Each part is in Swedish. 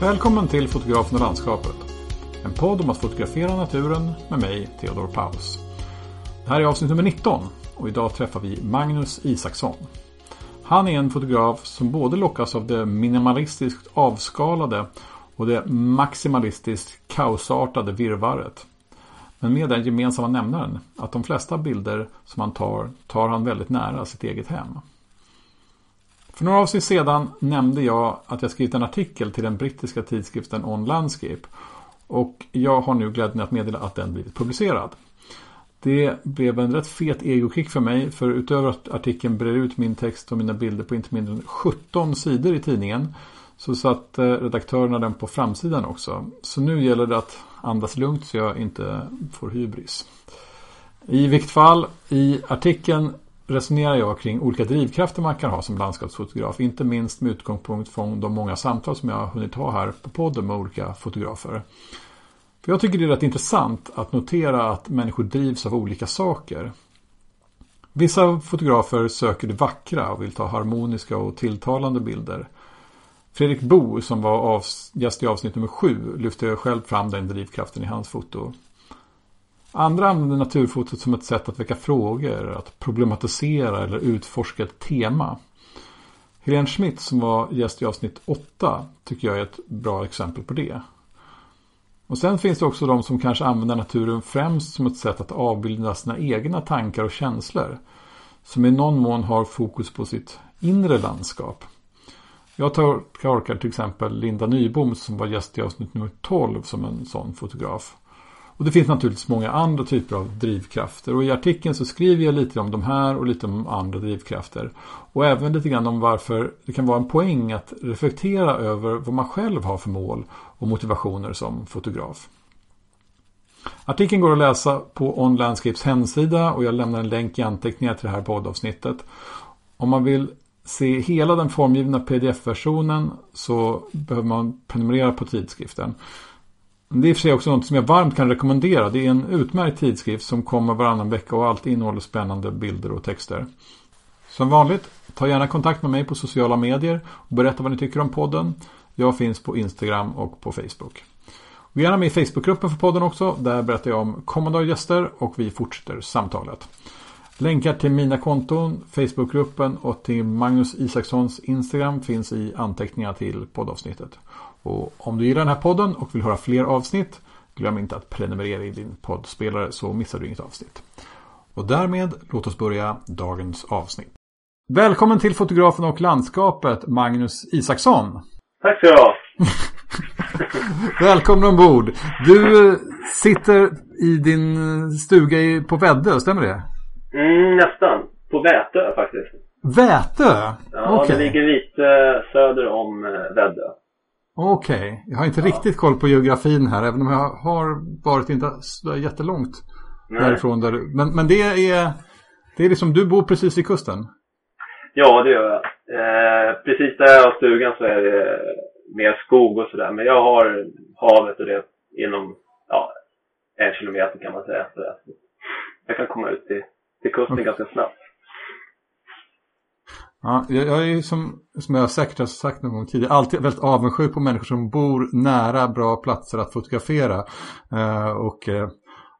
Välkommen till Fotografen och landskapet. En podd om att fotografera naturen med mig, Theodor Paus. Det här är avsnitt nummer 19 och idag träffar vi Magnus Isaksson. Han är en fotograf som både lockas av det minimalistiskt avskalade och det maximalistiskt kaosartade virvaret. Men med den gemensamma nämnaren att de flesta bilder som han tar, tar han väldigt nära sitt eget hem. För några avsnitt sedan nämnde jag att jag skrivit en artikel till den brittiska tidskriften On Landscape. Och jag har nu glädjen att meddela att den blivit publicerad. Det blev en rätt fet egokick för mig för utöver att artikeln brer ut min text och mina bilder på inte mindre än 17 sidor i tidningen så satt eh, redaktörerna den på framsidan också. Så nu gäller det att andas lugnt så jag inte får hybris. I vilket fall, i artikeln resonerar jag kring olika drivkrafter man kan ha som landskapsfotograf. Inte minst med utgångspunkt från de många samtal som jag har hunnit ha här på podden med olika fotografer. För jag tycker det är rätt intressant att notera att människor drivs av olika saker. Vissa fotografer söker det vackra och vill ta harmoniska och tilltalande bilder. Fredrik Bo som var gäst i avsnitt nummer sju lyfte själv fram den drivkraften i hans foto. Andra använder naturfotot som ett sätt att väcka frågor, att problematisera eller utforska ett tema. Helene Schmidt som var gäst i avsnitt 8 tycker jag är ett bra exempel på det. Och sen finns det också de som kanske använder naturen främst som ett sätt att avbilda sina egna tankar och känslor. Som i någon mån har fokus på sitt inre landskap. Jag tolkar till exempel Linda Nybom som var gäst i avsnitt nummer 12 som en sån fotograf. Och det finns naturligtvis många andra typer av drivkrafter. Och i artikeln så skriver jag lite om de här och lite om andra drivkrafter. Och även lite grann om varför det kan vara en poäng att reflektera över vad man själv har för mål och motivationer som fotograf. Artikeln går att läsa på On Landscapes hemsida och jag lämnar en länk i anteckningar till det här poddavsnittet. Om man vill se hela den formgivna pdf-versionen så behöver man prenumerera på tidskriften. Det är i och för sig också något som jag varmt kan rekommendera. Det är en utmärkt tidskrift som kommer varannan vecka och alltid innehåller spännande bilder och texter. Som vanligt, ta gärna kontakt med mig på sociala medier och berätta vad ni tycker om podden. Jag finns på Instagram och på Facebook. Och gärna med i Facebookgruppen för podden också. Där berättar jag om kommande gäster och vi fortsätter samtalet. Länkar till mina konton, Facebookgruppen och till Magnus Isakssons Instagram finns i anteckningar till poddavsnittet. Och om du gillar den här podden och vill höra fler avsnitt glöm inte att prenumerera i din poddspelare så missar du inget avsnitt. Och därmed låt oss börja dagens avsnitt. Välkommen till fotografen och landskapet Magnus Isaksson. Tack så du ha. Välkommen ombord. Du sitter i din stuga på Väddö, stämmer det? Mm, nästan. På Vätö faktiskt. Vätö? Ja, okay. det ligger lite söder om eh, Väddö. Okej, okay. jag har inte ja. riktigt koll på geografin här även om jag har varit inte jättelångt Nej. därifrån. Där, men, men det är, det är liksom, du bor precis vid kusten? Ja, det gör jag. Eh, precis där jag har stugan så är det mer skog och sådär. Men jag har havet och det inom ja, en kilometer kan man säga. Så jag kan komma ut till, till kusten okay. ganska snabbt. Ja, jag är som, som jag säkert har sagt någon gång tidigare alltid väldigt avundsjuk på människor som bor nära bra platser att fotografera. Eh, och eh,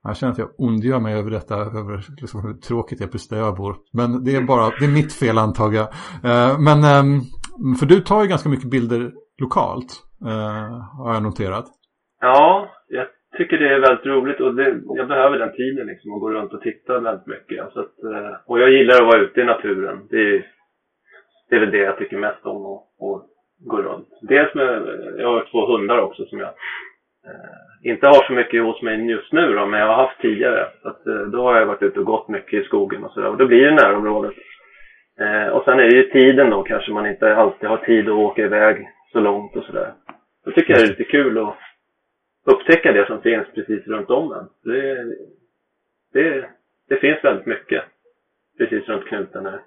jag känner att jag ondgör mig över detta, över liksom hur tråkigt det är precis där jag bor. Men det är bara, det är mitt fel antar jag. Eh, men, ehm, för du tar ju ganska mycket bilder lokalt, eh, har jag noterat. Ja, jag tycker det är väldigt roligt och det, jag behöver den tiden liksom att gå runt och titta väldigt mycket. Så att, eh, och jag gillar att vara ute i naturen. Det är det är väl det jag tycker mest om att, att gå runt. Dels med, jag har två hundar också som jag eh, inte har så mycket hos mig just nu då, men jag har haft tidigare. Så att, eh, då har jag varit ute och gått mycket i skogen och sådär. Och då blir det närområdet. Eh, och sen är det ju tiden då, kanske man inte alltid har tid att åka iväg så långt och sådär. Då tycker jag det är lite kul att upptäcka det som finns precis runt om en. Det, det, det finns väldigt mycket precis runt knuten här.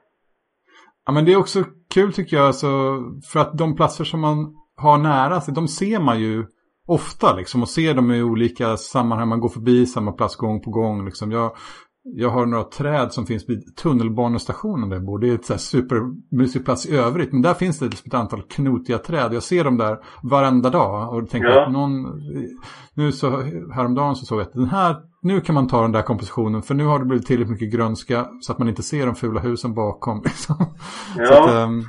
Ja men det är också kul tycker jag alltså, för att de platser som man har nära sig, de ser man ju ofta liksom och ser dem i olika sammanhang. Man går förbi samma plats gång på gång. Liksom. Jag jag har några träd som finns vid tunnelbanestationen där jag bor. Det är ett så här supermysig plats i övrigt. Men där finns det liksom ett antal knotiga träd. Jag ser dem där varenda dag. Och tänker ja. att någon... Nu så häromdagen så såg jag att den här... Nu kan man ta den där kompositionen. För nu har det blivit tillräckligt mycket grönska. Så att man inte ser de fula husen bakom. Liksom. Ja. Att, um,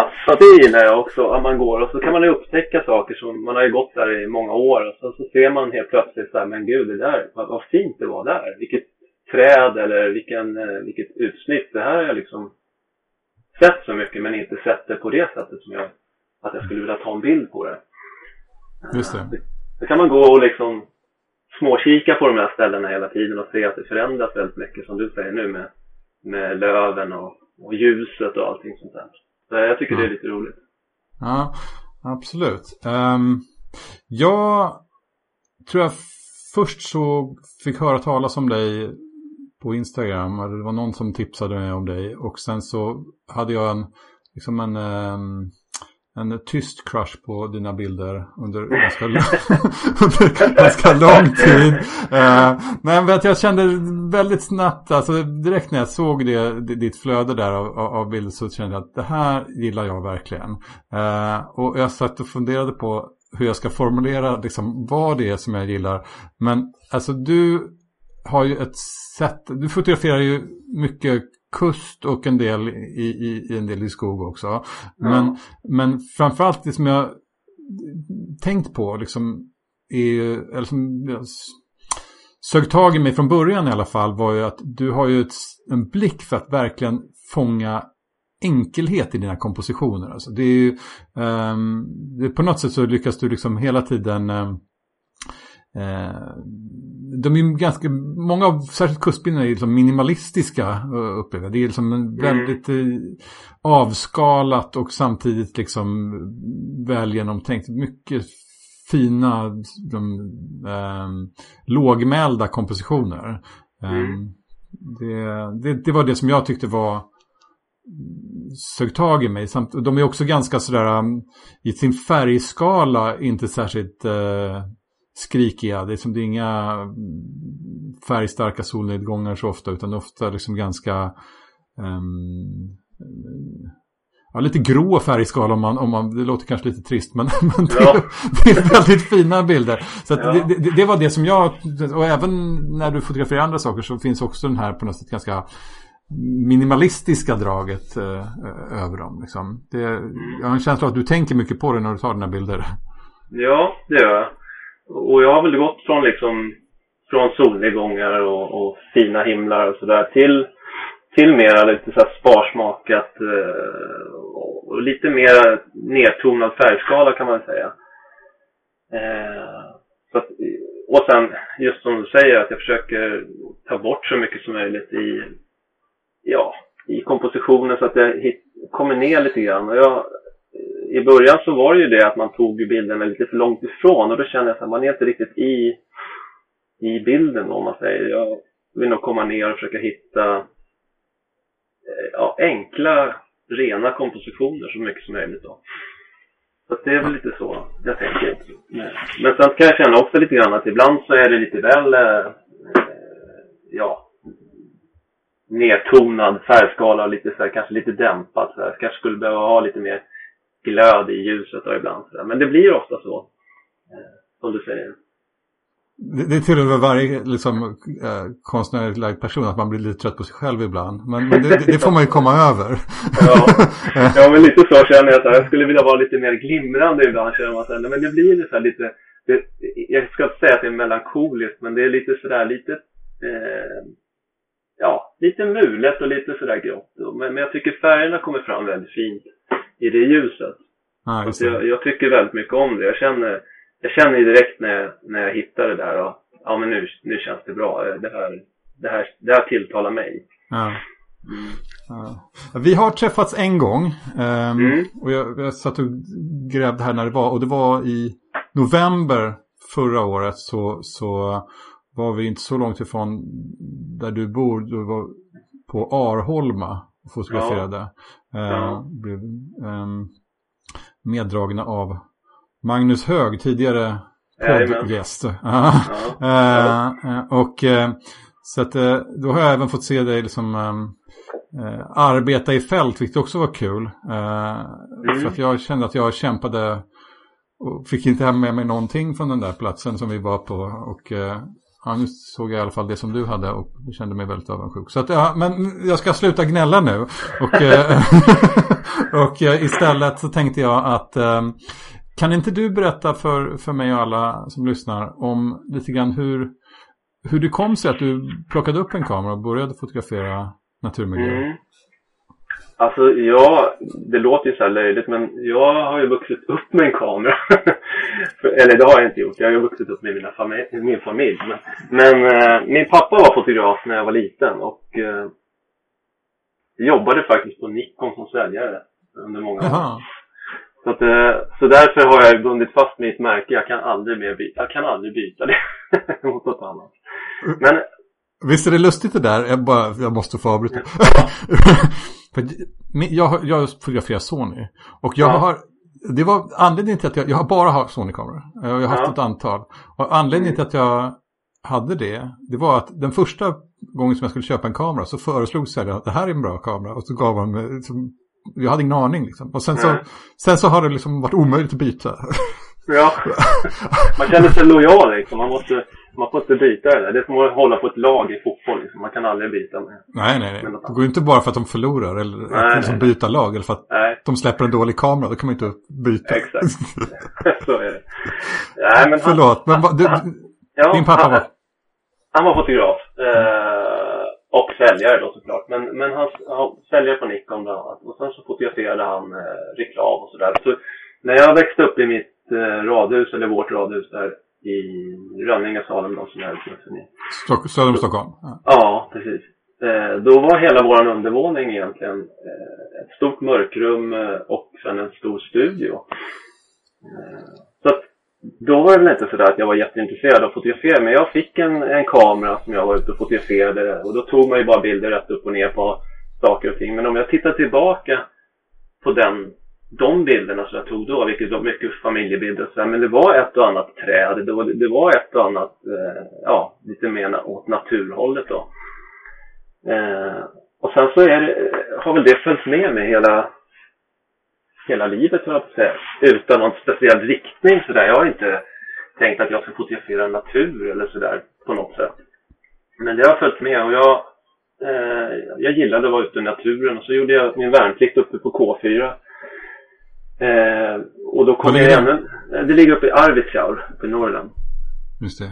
Alltså det gillar jag också, att man går och så kan man ju upptäcka saker som, man har ju gått där i många år och så, så ser man helt plötsligt så här, men gud det där, vad, vad fint det var där. Vilket träd eller vilken, eh, vilket utsnitt. Det här har jag liksom sett så mycket men inte sett det på det sättet som jag, att jag skulle vilja ta en bild på det. Just det. Då kan man gå och liksom småkika på de här ställena hela tiden och se att det förändras väldigt mycket som du säger nu med, med löven och, och ljuset och allting sånt där. Jag tycker ja. det är lite roligt. Ja, absolut. Um, jag tror jag först så fick höra talas om dig på Instagram. Det var någon som tipsade mig om dig. Och sen så hade jag en, liksom en, um, en tyst crush på dina bilder under ganska, under ganska lång tid. Uh, men vet, jag kände väldigt snabbt, alltså direkt när jag såg det, ditt flöde där av, av bilder så kände jag att det här gillar jag verkligen. Uh, och jag satt och funderade på hur jag ska formulera liksom, vad det är som jag gillar. Men alltså du har ju ett sätt, du fotograferar ju mycket kust och en del i, i, i en del i skog också. Men, men framförallt det som jag tänkt på liksom är, eller som jag sög tag i mig från början i alla fall var ju att du har ju ett, en blick för att verkligen fånga enkelhet i dina kompositioner. Alltså det är ju, um, det, på något sätt så lyckas du liksom hela tiden um, de är ganska, många av särskilt kustbilderna är liksom minimalistiska eh, upplever Det är liksom mm. väldigt eh, avskalat och samtidigt liksom väl genomtänkt. Mycket fina, de, eh, lågmälda kompositioner. Mm. Det, det, det, var det som jag tyckte var sög tag i mig. Samt, de är också ganska sådär i sin färgskala inte särskilt eh, skrikiga. Det är som det är inga färgstarka solnedgångar så ofta utan ofta liksom ganska um, ja, lite grå färgskala om man, om man, det låter kanske lite trist men, men det, ja. det, är väldigt fina bilder. Så ja. det, det, det, var det som jag, och även när du fotograferar andra saker så finns också den här på något sätt ganska minimalistiska draget eh, över dem. Liksom. Det, jag har en känsla av att du tänker mycket på det när du tar dina bilder. Ja, det gör jag. Och jag har väl gått från liksom från solnedgångar och, och fina himlar och sådär till, till mera lite så sparsmakat eh, och lite mer nedtonad färgskala kan man säga. Eh, så att, och sen just som du säger att jag försöker ta bort så mycket som möjligt i, ja, i kompositionen så att jag hit, kommer ner lite grann. Och jag, i början så var det ju det att man tog bilderna lite för långt ifrån och då kände jag att man är inte riktigt i, i bilden om man säger. Jag vill nog komma ner och försöka hitta eh, ja, enkla, rena kompositioner så mycket som möjligt då. Så det är väl lite så jag tänker. Men sen kan jag känna också lite grann att ibland så är det lite väl, eh, eh ja, nedtonad färgskala, och lite så här, kanske lite dämpat så här. Kanske skulle behöva ha lite mer glöd i ljuset och ibland sådär. Men det blir ofta så. Eh, som du säger. Det, det tillhör varje liksom, eh, konstnärligt lagd person att man blir lite trött på sig själv ibland. Men, men det, det, får man ju komma över. ja. ja, men lite så känner jag. Så här, jag skulle vilja vara lite mer glimrande ibland. Känner man så här, men det blir så här lite, det, jag ska inte säga att det är melankoliskt, men det är lite sådär lite, eh, ja, lite mulet och lite sådär grått. Men, men jag tycker färgerna kommer fram väldigt fint i det ljuset. Ah, så jag, jag, tycker väldigt mycket om det. Jag känner, jag känner direkt när jag, när jag hittar det där och ja men nu, nu känns det bra. Det här, det här, det här tilltalar mig. Ah. Mm. Ja. Vi har träffats en gång. Um, mm. Och jag, jag satt och grävde här när det var. Och det var i november förra året så, så var vi inte så långt ifrån där du bor. Du var på Arholma fotograferade. Ja. Uh, blev um, meddragna av Magnus Hög, tidigare poddgäst. Ja. uh, och uh, Så att eh, då har jag även fått se dig liksom äh, arbeta i fält, vilket också var kul. Mm. För att jag kände att jag kämpade och fick inte hem med mig någonting från den där platsen som vi var på. Och ja, nu såg jag i alla fall det som du hade och kände mig väldigt avundsjuk. Så att, ja, men jag ska sluta gnälla nu. Och, och istället så tänkte jag att kan inte du berätta för, för mig och alla som lyssnar om lite grann hur hur det kom sig att du plockade upp en kamera och började fotografera naturmiljöer. Mm. Alltså ja, det låter ju så här löjligt men jag har ju vuxit upp med en kamera. Eller det har jag inte gjort, jag har ju vuxit upp med mina familj, min familj. Men, men eh, min pappa var fotograf när jag var liten och eh, jobbade faktiskt på Nikon som säljare under många år. Så, att, eh, så därför har jag bundit fast mitt märke. Jag kan aldrig mer byta, jag kan aldrig byta det mot något annat. Men, Visst är det lustigt det där? Jag, bara, jag måste få avbryta. För jag, jag fotograferar Sony. Och jag ja. har, det var anledningen till att jag, jag har bara haft Sony-kameror. Jag har haft ja. ett antal. Och anledningen till att jag hade det, det var att den första gången som jag skulle köpa en kamera så föreslog säljaren att det här är en bra kamera. Och så gav han liksom, jag hade ingen aning liksom. Och sen så, sen så har det liksom varit omöjligt att byta. Ja, man känner sig lojal liksom. Man måste man får inte byta det där. Det är som att hålla på ett lag i fotboll. Liksom. Man kan aldrig byta med. Nej, nej, nej. Det går inte bara för att de förlorar eller nej, att liksom nej. byta lag. Eller för att nej. de släpper en dålig kamera. Då kan man inte byta. Exakt. Så är det. Nej, men Förlåt, han, men du, ja, din pappa han, var? Han var fotograf. Eh, och säljare då såklart. Men, men han, han säljare på Nikon bland annat. Och sen så fotograferade han eh, reklam och sådär. Så när jag växte upp i mitt eh, radhus, eller vårt radhus där i Rönninge, Salem då, som är uppvuxen i. Söder om Stockholm? Ja, ja precis. Eh, då var hela våran undervåning egentligen eh, ett stort mörkrum eh, och sen en stor studio. Eh, så att då var det väl inte sådär att jag var jätteintresserad av att fotografera, men jag fick en, en kamera som jag var ute och fotograferade och då tog man ju bara bilder rätt upp och ner på saker och ting. Men om jag tittar tillbaka på den de bilderna som jag tog då, vilket var mycket familjebilder och sådär, men det var ett och annat träd, det var, det var ett och annat, eh, ja, lite mer åt naturhållet då. Eh, och sen så är det, eh, har väl det följt med mig hela, hela livet, jag på säga, utan någon speciell riktning sådär. Jag har inte tänkt att jag ska fotografera natur eller sådär på något sätt. Men det har följt med och jag, eh, jag gillade att vara ute i naturen och så gjorde jag min värnplikt uppe på K4 Eh, och då kom jag igen. Det ligger uppe i Arvidsjaur, uppe i Norrland. Just det.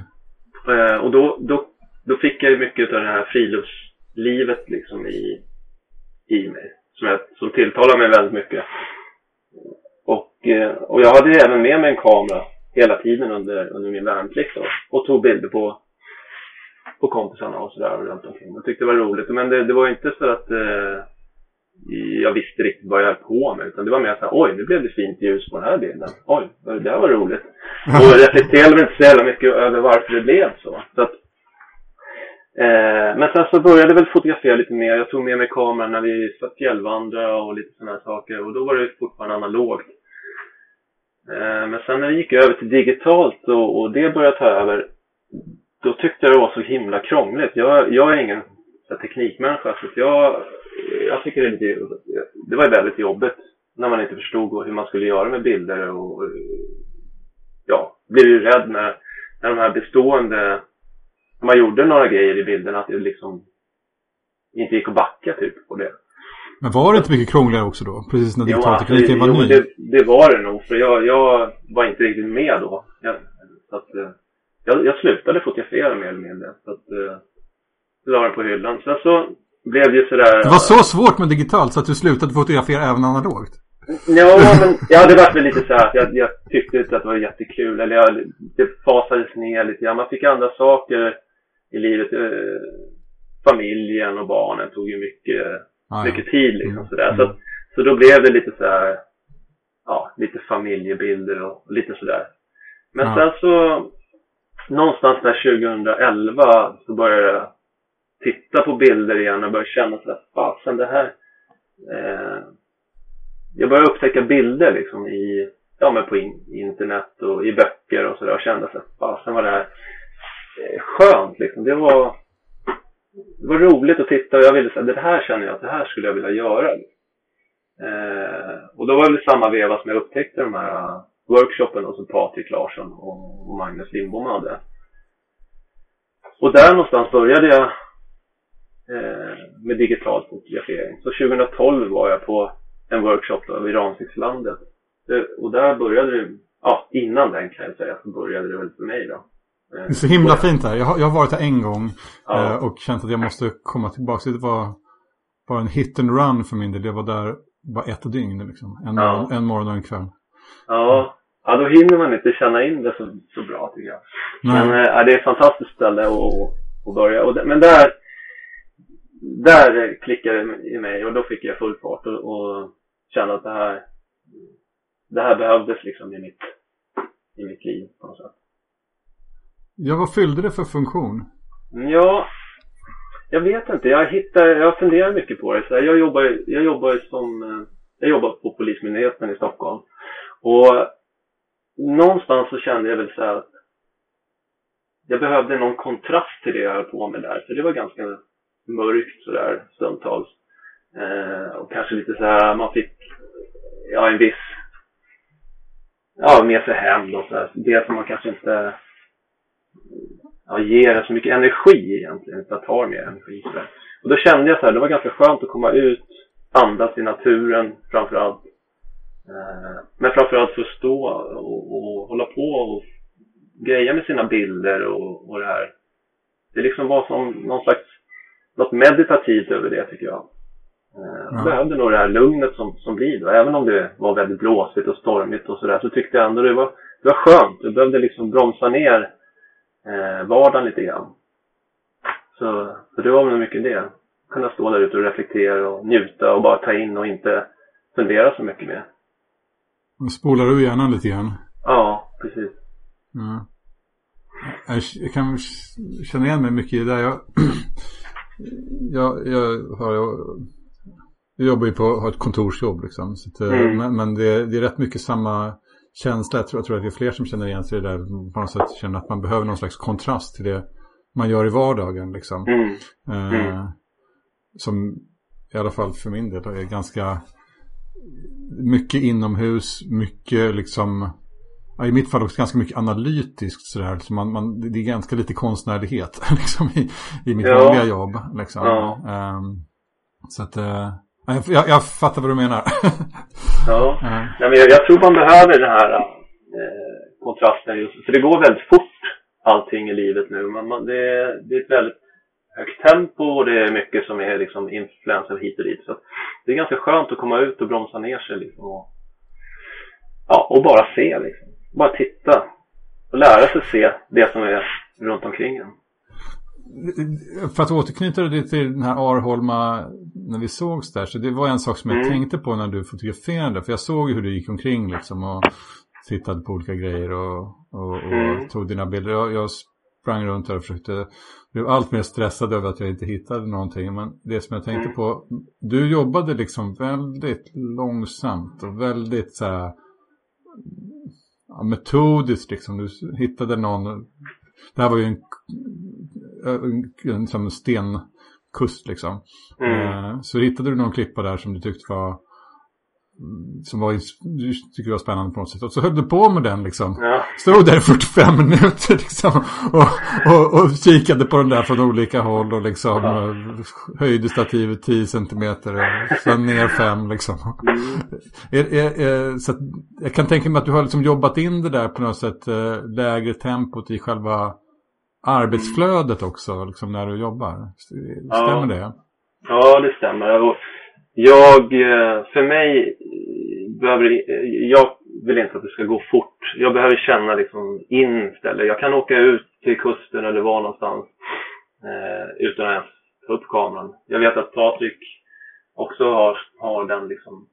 Eh, och då, då, då fick jag ju mycket av det här friluftslivet liksom i, i mig. Som, jag, som tilltalar mig väldigt mycket. Och, eh, och jag hade även med mig en kamera hela tiden under, under min värnplikt då, och tog bilder på, på kompisarna och sådär runt omkring. Jag tyckte det var roligt. Men det, det var inte så att eh, jag visste riktigt vad jag höll på med. Utan det var mer så här, oj, nu blev det fint ljus på den här bilden. Oj, det där var roligt. Och jag reflekterade inte så jävla mycket över varför det blev så. så att, eh, men sen så började jag väl fotografera lite mer. Jag tog med mig kameran när vi fjällvandrade och lite sådana här saker. Och då var det fortfarande analogt. Eh, men sen när vi gick över till digitalt och, och det började ta över. Då tyckte jag det var så himla krångligt. Jag, jag är ingen teknikmänniska. Så jag jag tycker det är lite, det var väldigt jobbigt när man inte förstod hur man skulle göra med bilder och ja, blev ju rädd när, när de här bestående, när man gjorde några grejer i bilderna att det liksom inte gick att backa typ på det. Men var det inte mycket krångligare också då? Precis när digitaltekniken var ny? Det, det var det nog, för jag, jag var inte riktigt med då. Jag, så att, eh, jag, jag slutade fotografera mer eller mindre. Så att, eh, la den på hyllan. Sen så blev ju sådär... Det var så svårt med digitalt så att du slutade fotografera även analogt? Ja, men ja, det var väl lite så här att jag, jag tyckte inte att det var jättekul. Eller jag, det fasades ner lite grann. Man fick andra saker i livet. Eh, familjen och barnen tog ju mycket, ah, mycket tid liksom mm. sådär. Mm. Så, så då blev det lite så här, ja, lite familjebilder och, lite sådär. Men ah. sen så, någonstans där 2011 så började titta på bilder igen och börja känna sådär, fasen det här. Eh, jag började upptäcka bilder liksom i, ja men på in, internet och i böcker och sådär och kände såhär, fasen var det här eh, skönt liksom. Det var, det var roligt att titta och jag ville säga det här känner jag att det här skulle jag vilja göra. Eh, och då var det samma veva som jag upptäckte de här eh, workshopen som Patrik Larsson och Magnus Lindbom hade. Och där någonstans började jag med digital fotografering. Så 2012 var jag på en workshop då vid Ramsvikslandet. Och där började det, ja innan den kan jag säga, så började det väl för mig då. Det är så himla fint här. Jag har, jag har varit här en gång ja. Eh, och känt att jag måste komma tillbaka. Det var bara en hit and run för min del. Jag var där bara ett dygn liksom. En, ja. morgon, en morgon och en kväll. Ja, ja då hinner man inte känna in det så, så bra tycker jag. Nej. Men äh, det är ett fantastiskt ställe att, att börja. Och, men där, där klickade det i mig och då fick jag full fart och, och kände att det här, det här behövdes liksom i mitt, i mitt liv på något sätt. Ja, vad fyllde det för funktion? Ja, jag vet inte. Jag hittar, jag funderar mycket på det. Så jag jobbar, jag jobbar som, eh, jag jobbar på Polismyndigheten i Stockholm. Och någonstans så kände jag väl så att jag behövde någon kontrast till det jag höll på med där. För det var ganska mörkt sådär stundtals. Eh, och kanske lite så här, man fick ja, en viss ja, med sig hem då. Så här. Det som man kanske inte ja, ger så mycket energi egentligen, utan tar mer energi. Så där. Och då kände jag så här, det var ganska skönt att komma ut, andas i naturen framförallt. Eh, men framförallt förstå och, och hålla på och greja med sina bilder och, och det här. Det liksom var som någon slags, något meditativt över det tycker jag. Eh, jag behövde nog det här lugnet som, som blir då. Även om det var väldigt blåsigt och stormigt och sådär så tyckte jag ändå det var, det var skönt. Jag behövde liksom bromsa ner eh, vardagen lite grann. Så, så det var väl mycket det. Kunna stå där ute och reflektera och njuta och bara ta in och inte fundera så mycket mer. Och spolar du hjärnan lite grann? Ja, precis. Ja. Jag kan känna igen mig mycket i det där. Jag, jag, jag, har, jag jobbar ju på har ett kontorsjobb liksom. Att, mm. Men, men det, det, är rätt mycket samma känsla. Jag tror, jag tror att det är fler som känner igen sig i det där. På något sätt känner att man behöver någon slags kontrast till det man gör i vardagen. Liksom. Mm. Eh, mm. som i alla fall för min del är ganska mycket inomhus, mycket liksom i mitt fall också ganska mycket analytiskt sådär. Så man, man, det är ganska lite konstnärlighet liksom, i, i mitt ja. vanliga jobb. Liksom. Ja. Um, så att, uh, jag, jag, fattar vad du menar. ja, uh. Nej, men jag, jag, tror man behöver den här eh, kontrasten just. För det går väldigt fort allting i livet nu. Man, man, det, det är ett väldigt högt tempo och det är mycket som är liksom influenser hit och dit. Så det är ganska skönt att komma ut och bromsa ner sig liksom och, ja, och bara se liksom. Bara titta och lära sig se det som är runt omkring en. För att återknyta det till den här Arholma när vi sågs där. Så det var en sak som jag mm. tänkte på när du fotograferade. För jag såg ju hur du gick omkring liksom och tittade på olika grejer och, och, och mm. tog dina bilder. Jag, jag sprang runt där och försökte, blev allt mer stressad över att jag inte hittade någonting. Men det som jag tänkte mm. på, du jobbade liksom väldigt långsamt och väldigt så här, metodiskt liksom. Du hittade någon, det här var ju en, en, en, en stenkust liksom. Mm. Eh, så hittade du någon klippa där som du tyckte var som var, tycker var spännande på något sätt. Och så höll du på med den liksom. Ja. Stod där i 45 minuter liksom. Och, och, och kikade på den där från olika håll och liksom ja. höjde stativet 10 centimeter och sen ner 5 liksom. Mm. Är, är, är, så jag kan tänka mig att du har liksom jobbat in det där på något sätt eh, lägre tempot i själva arbetsflödet också liksom när du jobbar. Stämmer ja. det? Ja, det stämmer. Jag, eh, för mig behöver, jag vill inte att det ska gå fort. Jag behöver känna liksom in stället. Jag kan åka ut till kusten eller vara någonstans eh, utan att ens ta upp kameran. Jag vet att Patrik också har, har den liksom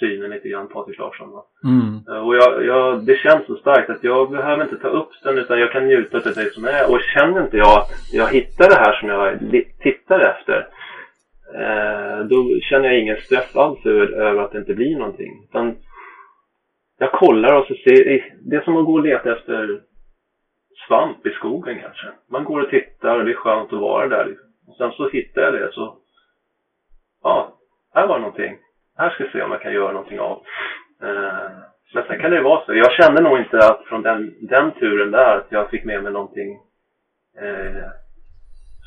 synen lite grann, Patrik Larsson. Mm. Eh, och jag, jag, det känns så starkt att jag behöver inte ta upp den utan jag kan njuta av det som är. Och känner inte jag att jag hittar det här som jag tittar efter Eh, då känner jag ingen stress alls över, över att det inte blir någonting. Utan jag kollar och så ser, det är som att gå och leta efter svamp i skogen kanske. Man går och tittar och det är skönt att vara där liksom. Och sen så hittar jag det så, ja, här var någonting. Här ska jag se om jag kan göra någonting av. Eh, men sen kan det vara så. Jag kände nog inte att från den, den turen där att jag fick med mig någonting eh,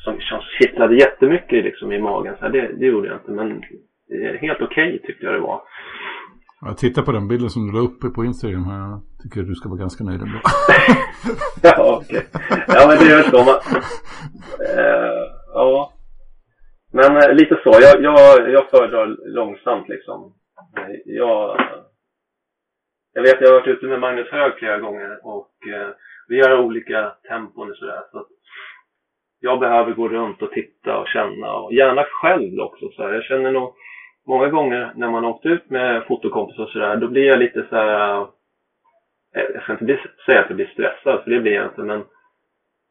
som, som kittlade jättemycket liksom i magen. Så det, det gjorde jag inte. Men helt okej okay, tyckte jag det var. Jag tittar på den bilden som du la upp på Instagram här. Jag tycker du ska vara ganska nöjd ändå. ja, okej. Ja, men det är väl så. Man, uh, ja. Men uh, lite så. Jag, jag, jag föredrar långsamt liksom. Jag, jag vet, jag har varit ute med Magnus Hög flera gånger och uh, vi gör olika tempon och sådär. Så jag behöver gå runt och titta och känna och gärna själv också. Så här. Jag känner nog många gånger när man åkt ut med fotokompisar och sådär, då blir jag lite så här, eh, jag ska inte säga att jag blir stressad, för det blir jag inte, men,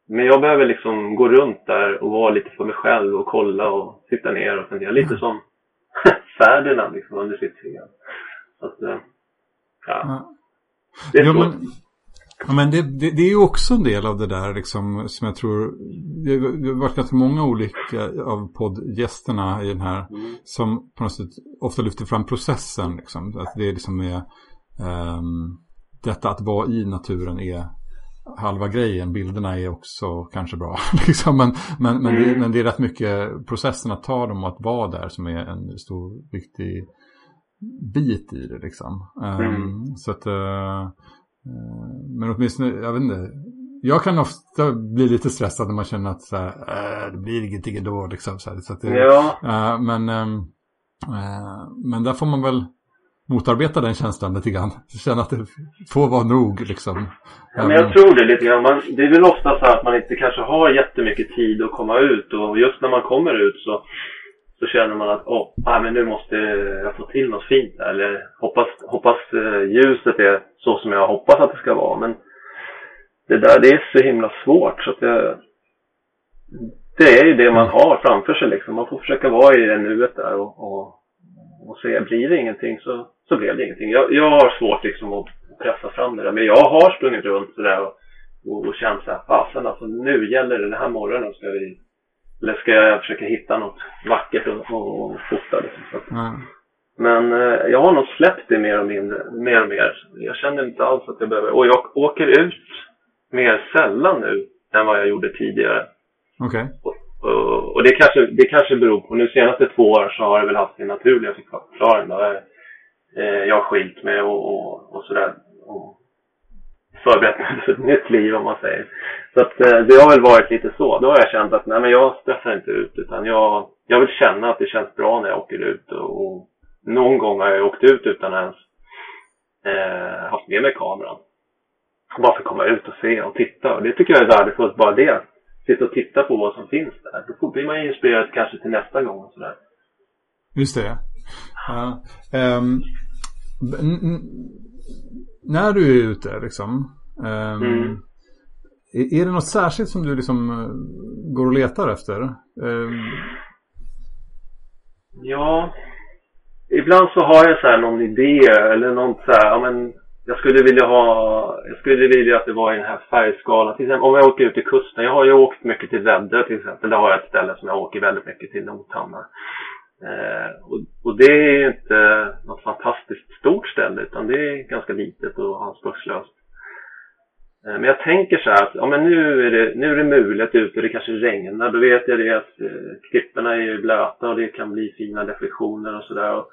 men jag behöver liksom gå runt där och vara lite för mig själv och kolla och sitta ner och fundera. Lite som Ferdinand liksom under sitt fel. Så att, eh, ja. Det är jo, men, Ja, men det, det, det, är ju också en del av det där liksom, som jag tror, det har varit ganska många olika av poddgästerna i den här mm. som på något sätt ofta lyfter fram processen. Liksom, att det är liksom är, um, detta att vara i naturen är halva grejen, bilderna är också kanske bra. liksom, men, men, men, det, mm. men det är rätt mycket processen att ta dem och att vara där som är en stor viktig bit i det. Liksom. Um, mm. Så att uh, men åtminstone, jag vet inte. Jag kan ofta bli lite stressad när man känner att så här, äh, det blir ingenting ändå. Liksom, så här, så det, ja. äh, men, äh, men där får man väl motarbeta den känslan lite grann. Känna att det får vara nog liksom. Ja, men jag tror det lite grann. Man, det är väl ofta så att man inte kanske har jättemycket tid att komma ut och just när man kommer ut så så känner man att åh, ah, men nu måste jag få till något fint Eller hoppas, hoppas eh, ljuset är så som jag hoppas att det ska vara. Men det där, det är så himla svårt så att det, det är ju det man har framför sig liksom. Man får försöka vara i det nuet där och, och, och se, blir det ingenting så, så blev det ingenting. Jag, jag har svårt liksom att pressa fram det där. Men jag har sprungit runt sådär och, och, och känt såhär, fasen alltså nu gäller det den här morgonen ska vi eller ska jag försöka hitta något vackert och, och, fota liksom. Mm. Men eh, jag har nog släppt det mer och, mindre, mer och mer. Jag känner inte alls att jag behöver. Och jag åker ut mer sällan nu än vad jag gjorde tidigare. Okej. Okay. Och, och, och, det, kanske, det kanske beror på, nu senaste två år så har det väl haft sin naturliga förklaring. Då. Eh, jag har skilt mig och, och, och sådär. Och förberett mig för ett nytt liv om man säger. Så att eh, det har väl varit lite så. Då har jag känt att nej men jag stressar inte ut utan jag, jag vill känna att det känns bra när jag åker ut. Och, och någon gång har jag åkt ut utan att ens eh, haft med mig kameran. Bara för att komma ut och se och titta. Och det tycker jag är värdefullt, bara det. Sitta och titta på vad som finns där. Då blir man ju inspirerad kanske till nästa gång och sådär. Just det. Ja. Um, när du är ute liksom. Um, mm. är, är det något särskilt som du liksom eh, går och letar efter? Um, ja, ibland så har jag så här någon idé eller något så här, ja men jag skulle vilja ha, jag skulle vilja att det var i den här färgskalan. Till exempel om jag åker ut till kusten. Jag har ju åkt mycket till Väddö till exempel. Där har jag ett ställe som jag åker väldigt mycket till, Nothammar. Eh, och, och, det är ju inte något fantastiskt stort ställe utan det är ganska litet och anspråkslöst. Eh, men jag tänker så här att ja, men nu, är det, nu är det mulet ute och det kanske regnar. Då vet jag det att eh, klipporna är ju blöta och det kan bli fina reflektioner och sådär. Och,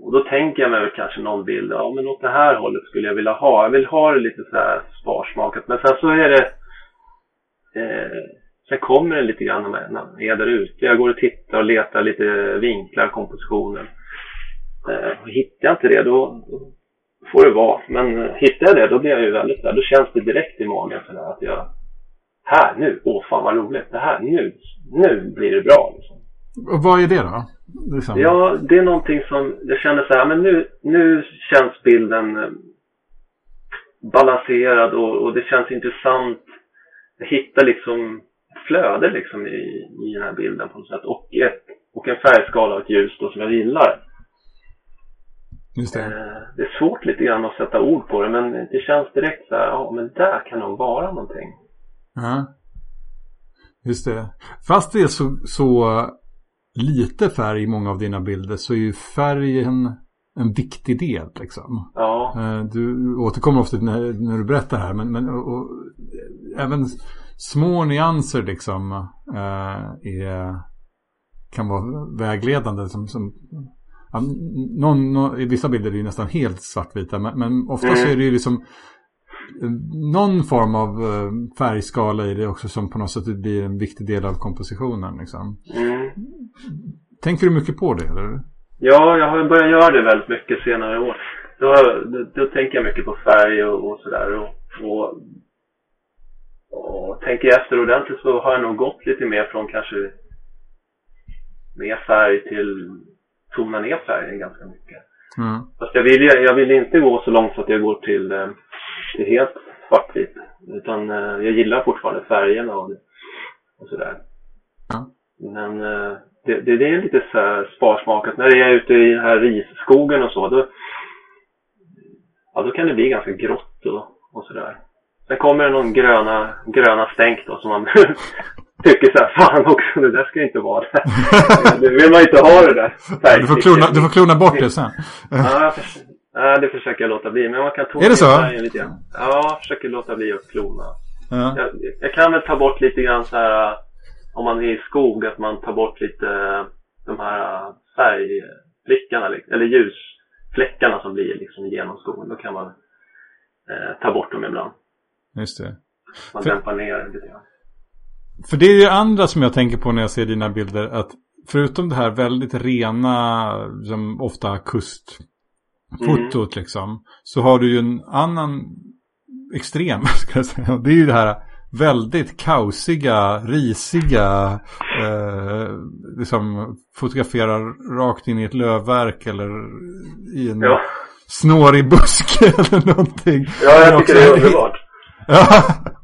och då tänker jag mig kanske någon bild, ja men åt det här hållet skulle jag vilja ha. Jag vill ha det lite så här sparsmakat. Men sen så är det eh, Sen kommer det lite grann när man är där ute. Jag går och tittar och letar lite vinklar, kompositioner. Eh, hittar jag inte det då, då får det vara. Men eh, hittar jag det då blir jag ju väldigt glad. Då känns det direkt i magen för att jag här nu, åh fan vad roligt. Det här nu, nu blir det bra. Liksom. Vad är det då? Liksom. Ja, det är någonting som jag känner så här, men nu, nu känns bilden eh, balanserad och, och det känns intressant. Jag hittar liksom flöde liksom i, i den här bilden på något sätt. Och, ett, och en färgskala och ett ljus då som jag gillar. Just det. Eh, det är svårt lite grann att sätta ord på det men det känns direkt så här, ja men där kan nog vara någonting. Ja. Just det. Fast det är så, så lite färg i många av dina bilder så är ju färgen en viktig del liksom. Ja. Eh, du återkommer ofta när, när du berättar här men, men och, och, även små nyanser liksom äh, är, kan vara vägledande som, som ja, någon, någon, i vissa bilder är det ju nästan helt svartvita men, men ofta mm. är det ju liksom någon form av färgskala i det också som på något sätt blir en viktig del av kompositionen. Liksom. Mm. Tänker du mycket på det? Eller? Ja, jag har börjat göra det väldigt mycket senare år. Då, då, då tänker jag mycket på färg och, och sådär. Och, och, och tänker jag efter ordentligt så har jag nog gått lite mer från kanske mer färg till tona ner färgen ganska mycket. Mm. Fast jag vill, jag vill inte gå så långt så att jag går till, eh, till helt svartvitt. Utan eh, jag gillar fortfarande färgerna och, och sådär. Ja. Men eh, det, det, det, är lite så här sparsmakat. När jag är ute i den här risskogen och så, då, ja, då kan det bli ganska grått och, och sådär. Sen kommer det någon gröna, gröna stänk då som man tycker så här, fan också, det där ska inte vara där. det vill man inte ha det där. Du får, klona, du får klona bort det sen. ja, ja, det försöker jag låta bli. Men man kan tona Är det så? Lite grann. Ja, jag försöker låta bli att klona. Ja. Jag, jag, kan väl ta bort lite grann så här om man är i skog att man tar bort lite de här färgflickarna eller ljusfläckarna som blir liksom genom skogen. Då kan man eh, ta bort dem ibland. Just det. Man för, dämpar ner lite grann. För det är ju andra som jag tänker på när jag ser dina bilder. Att förutom det här väldigt rena, som ofta kustfotot mm. liksom. Så har du ju en annan extrem, ska jag säga. Det är ju det här väldigt kaosiga, risiga, eh, liksom fotograferar rakt in i ett lövverk eller i en ja. snårig buske eller någonting. Ja, jag tycker det är underbart.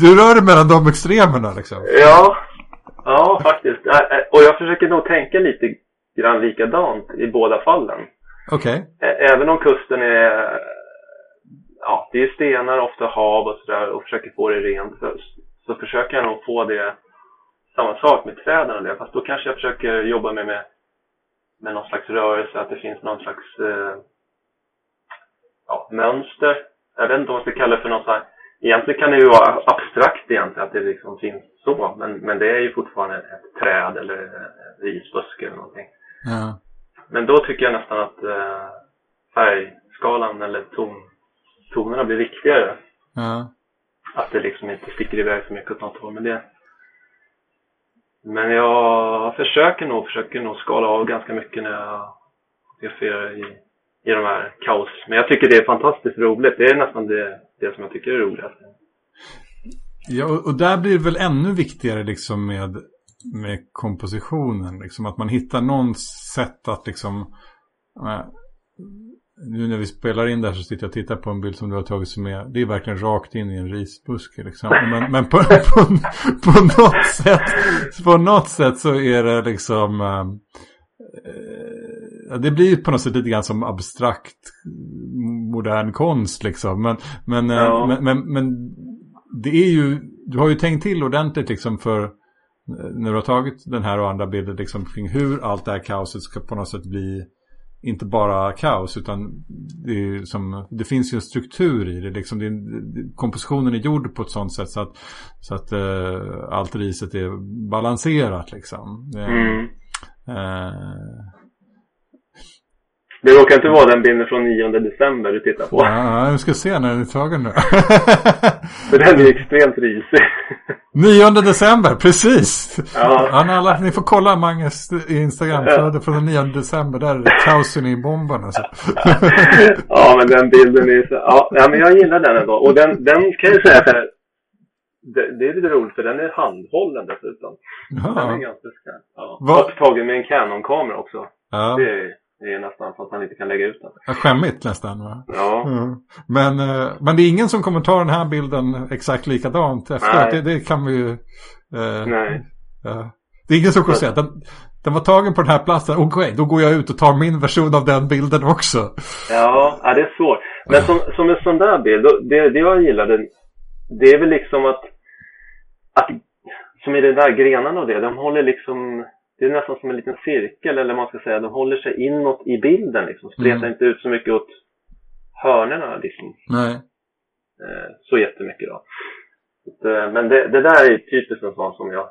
Du rör dig mellan de extremerna liksom. Ja, ja faktiskt. Och jag försöker nog tänka lite grann likadant i båda fallen. Okej. Okay. Även om kusten är ja, det är stenar, ofta hav och sådär och försöker få det rent så, så försöker jag nog få det samma sak med träden och det. Fast då kanske jag försöker jobba med, med, med någon slags rörelse, att det finns någon slags eh, ja, mönster. Jag vet inte vad man ska kalla det för något sånt Egentligen kan det ju vara abstrakt egentligen, att det liksom finns så. Men, men det är ju fortfarande ett träd eller en risbuske eller någonting. Ja. Men då tycker jag nästan att eh, färgskalan eller ton tonerna blir viktigare. Ja. Att det liksom inte sticker iväg så mycket åt något håll. Men, det... men jag försöker nog, försöker nog skala av ganska mycket när jag fotograferar i, i de här kaos. Men jag tycker det är fantastiskt roligt. Det är nästan det, det som jag tycker är roligast. Ja, och där blir det väl ännu viktigare liksom med, med kompositionen. Liksom att man hittar någon sätt att liksom äh, nu när vi spelar in där så sitter jag och tittar på en bild som du har tagit som är, det är verkligen rakt in i en risbuske liksom. Men, men på, på, på, något sätt, på något sätt så är det liksom, eh, det blir på något sätt lite grann som abstrakt modern konst liksom. Men, men, eh, ja. men, men, men, det är ju, du har ju tänkt till ordentligt liksom för eh, när du har tagit den här och andra bilder liksom kring hur allt det här kaoset ska på något sätt bli inte bara kaos utan det, som, det finns ju en struktur i det. Liksom det, kompositionen är gjord på ett sånt sätt så att, så att uh, allt riset är balanserat liksom. Mm. Uh, det råkar inte vara den bilden från 9 december du tittar på. Ja, jag ska se när den är tagen nu. För den är extremt risig. 9 december, precis. Ja. ja alla, ni får kolla Manges Instagramflöde från den 9 december. Där är det kaosen i bomben alltså. ja, men den bilden är så... Ja, men jag gillar den ändå. Och den, den kan jag säga så här. Det, det är lite roligt för den är handhållen dessutom. Ja. Den är ganska skarp. Ja. Och tagen med en Canon-kamera också. Ja. Det är, det är nästan så att man inte kan lägga ut den. Ja, skämmigt nästan va? Ja. Mm. Men, eh, men det är ingen som kommer ta den här bilden exakt likadant efteråt. Det, det, kan vi ju... Eh, Nej. Ja. Det är ingen som kommer säga den, den var tagen på den här platsen. Okej, okay, då går jag ut och tar min version av den bilden också. Ja, ja det är svårt. Men som, som en sån där bild, det, det jag gillade, det är väl liksom att, att som i de där grenarna och det, de håller liksom, det är nästan som en liten cirkel eller man ska säga, de håller sig inåt i bilden liksom, spretar Mm. inte ut så mycket åt hörnerna liksom, Nej. eh, så jättemycket då. Så eh, Men det, det där är typiskt en sån som jag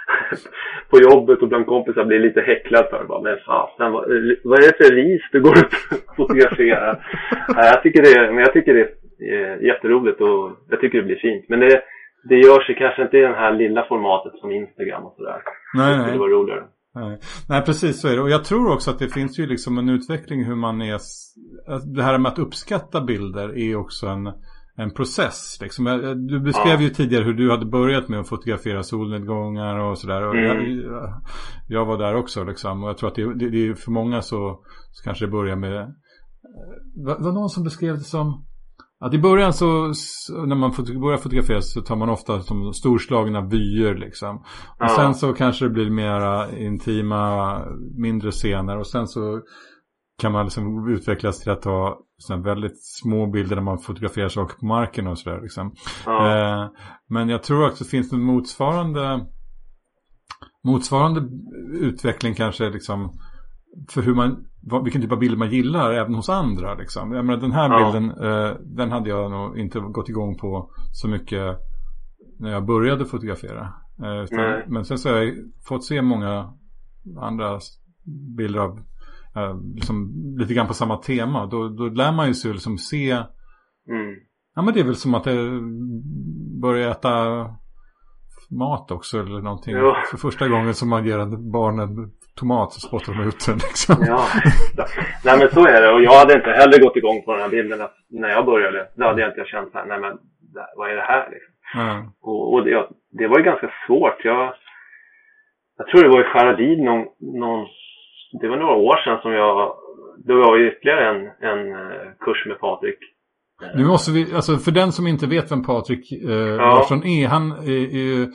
på jobbet och bland kompisar blir lite häcklad för. Bara, men fasen, vad, vad är det för ris du går ut och fotograferar? Nej, jag tycker det, men jag tycker det är jätteroligt och jag tycker det blir fint. Men det, det gör sig kanske inte i det här lilla formatet som Instagram och sådär. Nej, Det nej. var roligare. Nej. Nej, precis så är det. Och jag tror också att det finns ju liksom en utveckling hur man är... Det här med att uppskatta bilder är också en, en process. Liksom. Du beskrev Ja. ju tidigare hur du hade börjat med att fotografera solnedgångar och sådär. Och Mm. jag, jag var där också liksom. Och jag tror att det, det, det är för många så, så kanske det börjar med... eh, Var, var någon som beskrev det som... Att i början så, så när man börjar fotografera så tar man ofta som storslagna vyer liksom. Och Ja. sen så kanske det blir mera intima, mindre scener. Och sen så kan man liksom utvecklas till att ta såna väldigt små bilder där man fotograferar saker på marken och sådär liksom. Ja, Eh, men jag tror också det finns en motsvarande motsvarande utveckling kanske liksom för hur man, vad, vilken typ av bilder man gillar även hos andra liksom. Jag menar den här Ja. bilden, eh, den hade jag nog inte gått igång på så mycket när jag började fotografera. Eh, utan, men sen så har jag fått se många andra bilder av eh, liksom, lite grann på samma tema. Då, då lär man ju sig liksom se mm. Ja men det är väl som att eh, börja äta mat också eller någonting. Jo. För första gången som man ger en barnen tomat så spottar de ut den liksom. Ja, nej men så är det. Och jag hade inte heller gått igång på den här bilden när jag började. Då hade jag inte känt så här, nej men vad är det här liksom? Ja. Och, och det, det var ju ganska svårt. Jag, jag tror det var i Skäralid någon, någon, det var några år sedan som jag, det var ju ytterligare en, en eh, kurs med Patrik. Nu måste vi, alltså för den som inte vet vem Patrik eh, Larsson är, han är, är,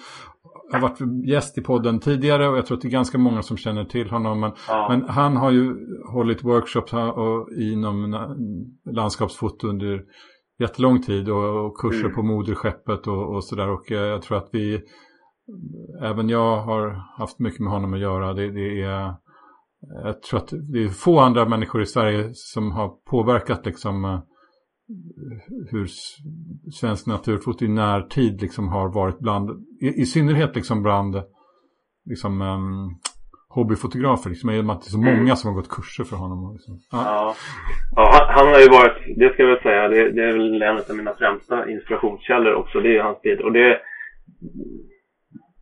har varit gäst i podden tidigare och jag tror att det är ganska många som känner till honom. Men, Ja, men han har ju hållit workshops här och, inom landskapsfoto under jättelång tid och, och kurser Mm. på moderskeppet och, och sådär. Och eh, jag tror att vi, även jag har haft mycket med honom att göra. Det, det är, jag tror att det är få andra människor i Sverige som har påverkat liksom eh, hur svensk naturfoto i närtid liksom har varit bland, i, i synnerhet liksom bland liksom um, hobbyfotografer liksom, i och med att det är så Mm. många som har gått kurser för honom. Liksom. Ja. ja. ja han, har ju varit, det ska jag väl säga, det, det är väl en av mina främsta inspirationskällor också. Det är ju hans bilder. Och det,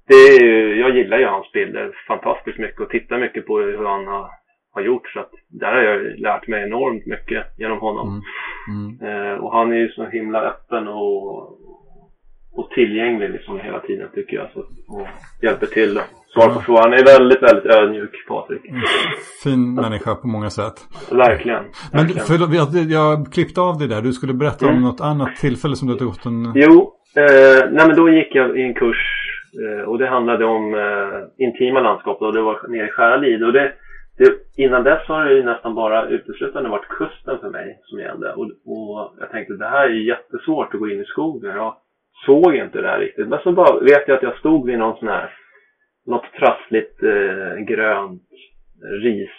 det är ju, jag gillar ju hans bilder fantastiskt mycket och tittar mycket på hur han har, har gjort. Så att där har jag lärt mig enormt mycket genom honom. Mm. Mm. Eh, och han är ju så himla öppen och, och tillgänglig liksom hela tiden tycker jag. Så, och hjälper till och svarar på frågor. Han är väldigt, väldigt ödmjuk Patrik. Fin människa på många sätt. Verkligen. Men verkligen. för, jag, jag klippte av det där. Du skulle berätta om Mm. något annat tillfälle som du hade gått en... Jo, eh, nej men då gick jag i en kurs eh, och det handlade om eh, intima landskap och det var nere i Skäralid. Och det, det, innan dess har det ju nästan bara uteslutande varit kusten för mig som gällde. Och, och jag tänkte det här är ju jättesvårt att gå in i skogen. Jag såg inte det här riktigt. Men så bara vet jag att jag stod vid någon sån här, något trassligt eh, grönt ris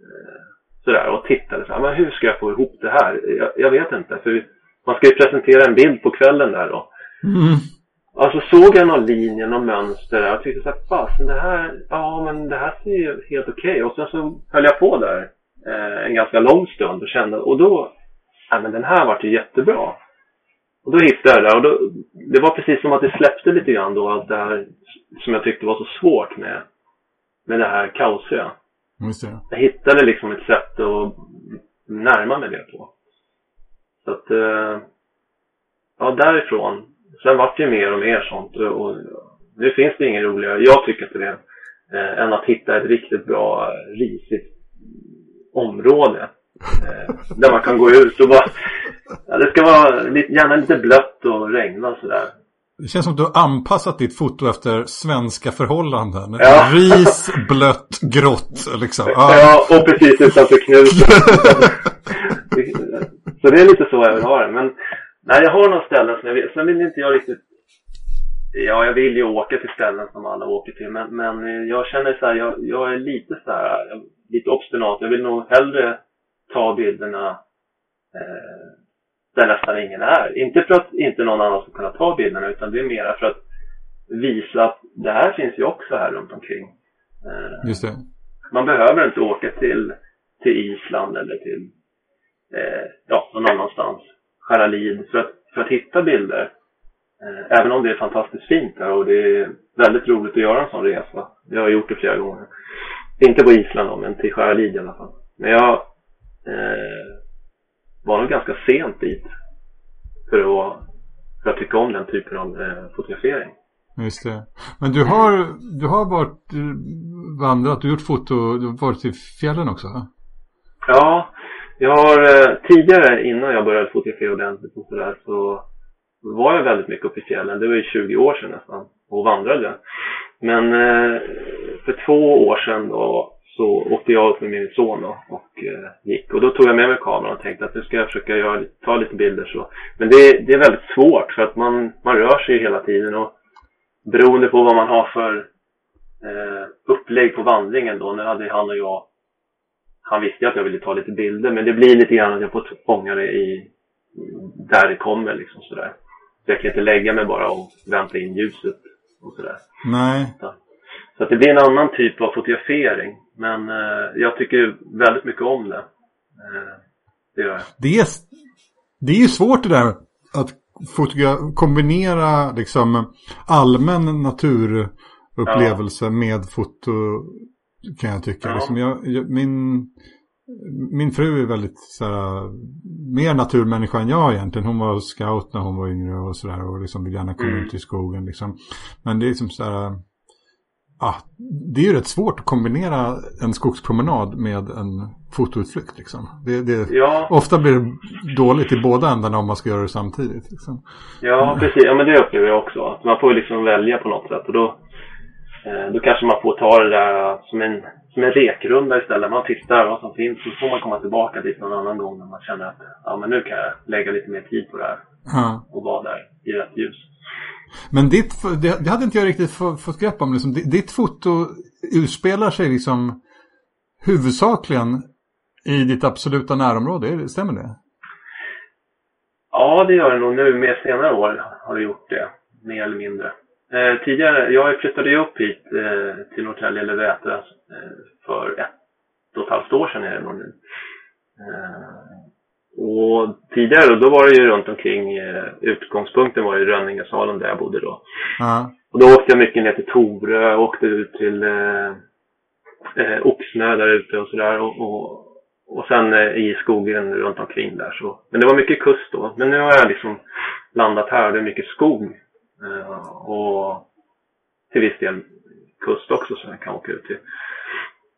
eh, sådär och tittade så här, men hur ska jag få ihop det här? Jag, jag vet inte. För man ska ju presentera en bild på kvällen där då. Mm. Alltså såg jag någon linje, någon mönster där och tyckte så här, fasen det här, ja men det här ser ju helt okej. Och sen så höll jag på där eh, en ganska lång stund och kände, och då, ja men den här vart ju jättebra. Och då hittade jag det och då, det var precis som att det släppte lite grann då allt det här som jag tyckte var så svårt med, med det här kaosiga. Just det. Jag hittade liksom ett sätt att närma mig det på. Så att, eh, ja därifrån. Sen vart det ju mer och mer sånt och, och nu finns det inget roligare, jag tycker inte det, eh, än att hitta ett riktigt bra risigt område. Eh, där man kan gå ut och bara, ja, det ska vara lite, gärna lite blött och regna sådär. Det känns som att du har anpassat ditt foto efter svenska förhållanden. Ja. Ris, blött, grått liksom. Ja. Ja, och precis utanför knuten. så det är lite så jag vill ha det. Men nej, jag har några ställen som jag vet. Sen vill inte jag riktigt... Ja, jag vill ju åka till ställen som alla åker till, men, men jag känner så här, jag, jag är lite så här, lite obstinat. Jag vill nog hellre ta bilderna eh, där nästan ingen är. Inte för att inte någon annan ska kunna ta bilderna, utan det är mer för att visa att det här finns ju också här runt omkring. Eh, Just det. Man behöver inte åka till, till Island eller till, eh, ja, någon annanstans. Skäralid för att, för att hitta bilder Eh, även om det är fantastiskt fint där och det är väldigt roligt att göra en sån resa. Jag har gjort det flera gånger. Inte på Island då, men till Skäralid i alla fall. Men jag eh, var nog ganska sent dit för att, för att tycka om den typen av eh, fotografering. Just det. Men du har, du har varit vandrat, du har gjort foto, du har varit i fjällen också? Ja, jag har eh, tidigare innan jag började fotografera ordentligt och sådär så var jag väldigt mycket uppe i fjällen. Det var ju 20 år sedan nästan och vandrade. Men eh, för två år sedan då så åkte jag upp med min son då och eh, gick. Och då tog jag med mig kameran och tänkte att nu ska jag försöka göra, ta lite bilder så. Men det, det är väldigt svårt för att man, man rör sig hela tiden och beroende på vad man har för eh, upplägg på vandringen då. Nu hade han och jag, han visste ju att jag ville ta lite bilder men det blir lite grann att jag får fånga det i där det kommer liksom sådär. Så jag kan inte lägga mig bara och vänta in ljuset och sådär. Nej. Så, så att det blir en annan typ av fotografering. Men eh, jag tycker väldigt mycket om det. Eh, det gör jag. Det är, det är ju svårt det där att kombinera liksom allmän naturupplevelse ja. med foto kan jag tycka. Ja. Liksom jag, jag, min min fru är väldigt såhär, mer naturmänniska än jag egentligen. Hon var scout när hon var yngre och sådär och liksom vill gärna komma mm. ut i skogen liksom. Men det är liksom såhär, ah, det är ju rätt svårt att kombinera en skogspromenad med en fotoutflykt liksom. Det, det, ja. Ofta blir det dåligt i båda ändarna om man ska göra det samtidigt. Liksom. Ja, precis. Ja, men det upplever jag också. Man får liksom välja på något sätt och då, då kanske man får ta det där som en som en rekrunda istället. Man tittar vad som finns så får man komma tillbaka dit någon annan gång när man känner att ja, men nu kan jag lägga lite mer tid på det här. Mm. Och vara där i rätt ljus. Men ditt, det, det hade inte jag riktigt fått grepp om. Liksom, ditt foto utspelar sig liksom huvudsakligen i ditt absoluta närområde, stämmer det? Ja, det gör det nog nu. Med senare år har det gjort det, mer eller mindre. Eh, tidigare, jag flyttade ju upp hit eh, till Norrtälje eller Vätö eh, för ett och ett halvt år sedan är det nog nu. Eh, och tidigare då var det ju runt omkring, eh, utgångspunkten var ju Rönningesalen där jag bodde då. Uh Och då åkte jag mycket ner till Torö, åkte ut till eh, eh, Oxnö där ute och sådär. Och, och, och sen i skogen runt omkring där så. Men det var mycket kust då. Men nu har jag liksom landat här och det är mycket skog och till viss del kust också som jag kan åka ut till.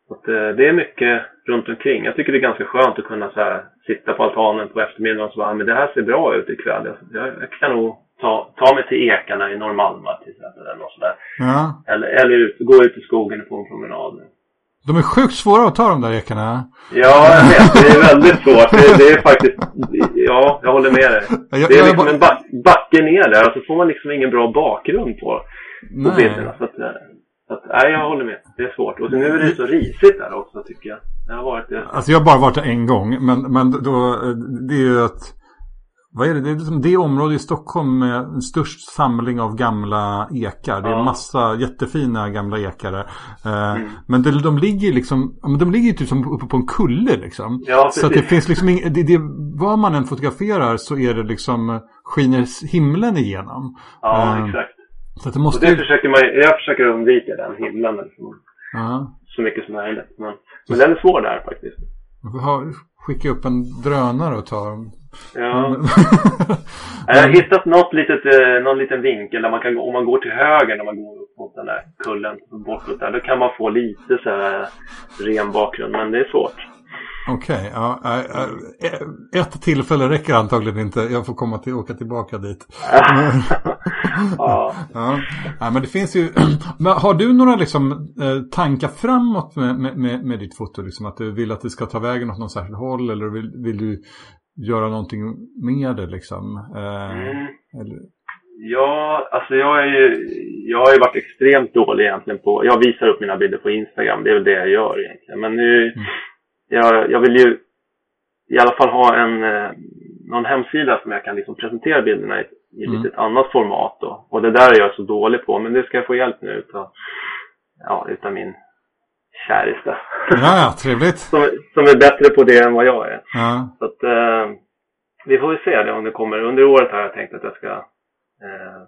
Så eh, det är mycket runt omkring. Jag tycker det är ganska skönt att kunna så här, sitta på altanen på eftermiddagen och så bara, men det här ser bra ut ikväll. Jag, jag kan nog ta, ta mig till ekarna i Norrmalma till exempel. Eller, något sådär. Ja. eller, eller ut, gå ut i skogen på en promenad. De är sjukt svåra att ta de där ekarna. Ja, jag vet. Det är väldigt svårt. Det, det är faktiskt, ja, jag håller med dig. Det är liksom en back, backe ner där och så får man liksom ingen bra bakgrund på, på bilderna. Så att, eh, så att, nej, jag håller med. Det är svårt. Och så nu är det så risigt där också tycker jag. Jag har varit det. Alltså jag har bara varit där en gång. Men, men då, det är ju att vad är det? Det är liksom det område i Stockholm med störst samling av gamla ekar. Det är ja. massa jättefina gamla ekare. Eh, mm. Men de, de ligger liksom, de ligger typ som uppe på en kulle liksom. Ja, så det finns liksom ing, det, det, vad man än fotograferar så är det liksom, skiner himlen igenom. Ja, uh, exakt. Så det måste... Och det försöker man, jag försöker undvika den himlen liksom. Uh -huh. Så mycket som möjligt. Men, men den är svår där faktiskt. Skicka upp en drönare och ta Ja. Jag har hittat något litet, eh, någon liten vinkel där man kan gå, om man går till höger när man går upp mot den där kullen bortåt där, då kan man få lite så här ren bakgrund, men det är svårt. Okej, okay, ja, ett tillfälle räcker antagligen inte. Jag får komma till, åka tillbaka dit. ja. ja. men det finns ju... Men har du några liksom, eh, tankar framåt med, med, med ditt foto? Liksom, att du vill att det ska ta vägen åt något särskilt håll? Eller vill, vill du göra någonting med det liksom? Eh, mm. Ja, alltså jag är ju, jag har ju varit extremt dålig egentligen på, jag visar upp mina bilder på Instagram, det är väl det jag gör egentligen. Men nu, mm. jag, jag vill ju i alla fall ha en, eh, någon hemsida som jag kan liksom presentera bilderna i, i mm. lite annat format då. Och det där är jag så dålig på, men det ska jag få hjälp nu utav, ja, utav min käresta. Ja, trevligt. som, som är bättre på det än vad jag är. Ja. Så att, eh, vi får väl se det om det kommer. Under året har jag tänkt att jag ska eh,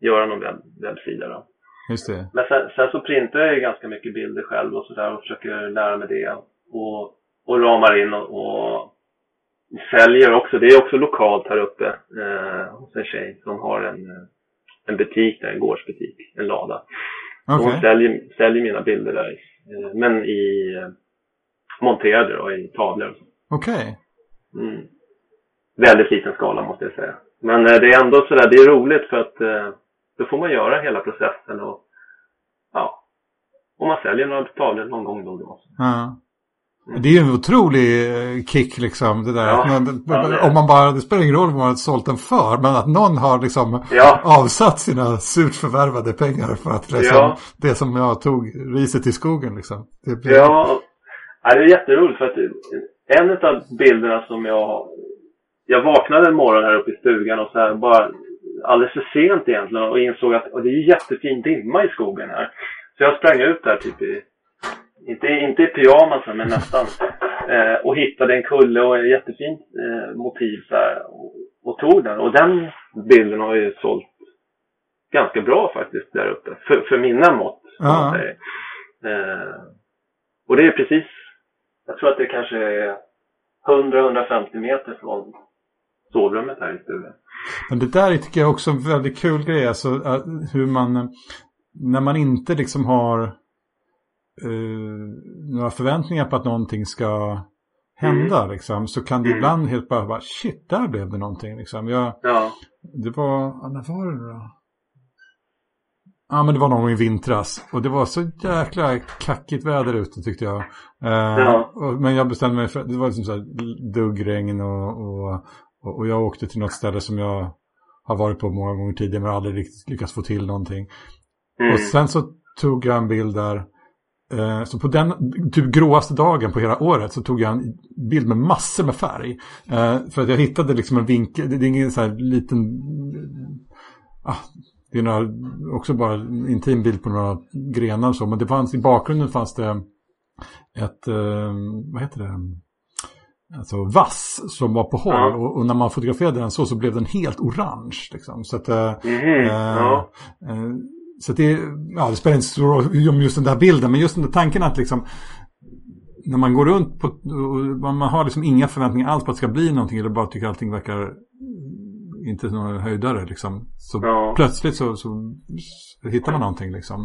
göra någon webb, webbsida då. Just det. Men sen, sen så printar jag ganska mycket bilder själv och sådär och försöker lära mig det. Och, och ramar in och, och säljer också. Det är också lokalt här uppe eh, hos en tjej som har en, en butik där, en gårdsbutik, en lada. Okay. hon säljer, säljer mina bilder där. Eh, men i eh, monterade och i tavlor. Okej. Okay. Mm. Väldigt liten skala måste jag säga. Men eh, det är ändå sådär, det är roligt för att då får man göra hela processen och ja, och man säljer några tavlor någon gång då och då. Ja. Det är ju en otrolig eh, kick liksom. Det där. Ja, man, ja, Om man bara, det spelar ingen roll vad man har sålt den för. Men att någon har liksom ja. avsatt sina surt förvärvade pengar för att liksom, det som jag tog riset i skogen liksom. Det blir... Ja, det är jätteroligt för att en av bilderna som jag jag vaknade en morgon här uppe i stugan och så här bara alldeles för sent egentligen och insåg att och det är jättefin dimma i skogen här. Så jag sprang ut där typ i inte, inte i pyjamasen men nästan. Eh, och hittade en kulle och ett jättefint eh, motiv så här, och, och, tog den. Och den bilden har ju sålt ganska bra faktiskt där uppe. För, för mina mått. Ja. Eh, och det är precis, jag tror att det kanske är 100-150 meter från sovrummet här i stugan. Men det där tycker jag också är en väldigt kul grej. Alltså hur man, när man inte liksom har uh, några förväntningar på att någonting ska hända mm. liksom, så kan det mm. ibland helt bara, bara shit, där blev det någonting liksom. Jag, ja. Det var, när var det då? Ja men det var någon gång i vintras och det var så jäkla kackigt väder ute tyckte jag. Uh, ja. och, men jag bestämde mig för, det var liksom så här duggregn och, och, och, jag åkte till något ställe som jag har varit på många gånger tidigare men aldrig riktigt lyckats få till någonting. Mm. Och sen så tog jag en bild där Eh, så på den typ gråaste dagen på hela året så tog jag en bild med massor med färg. Eh, för att jag hittade liksom en vinkel, det är ingen så här liten... Ah, det är några, också bara en intim bild på några grenar och så. Men det fanns i bakgrunden fanns det ett, eh, vad heter det? Alltså vass som var på håll. Ja. Och, och, när man fotograferade den så så blev den helt orange. Liksom. Så att, mm -hmm. ja. eh, så det, ja, det spelar inte så stor roll om just den där bilden, men just den där tanken att liksom när man går runt på, man har liksom inga förväntningar alls på att det ska bli någonting eller bara tycker att allting verkar inte någon höjdare liksom. Så ja. plötsligt så, så, hittar man någonting liksom.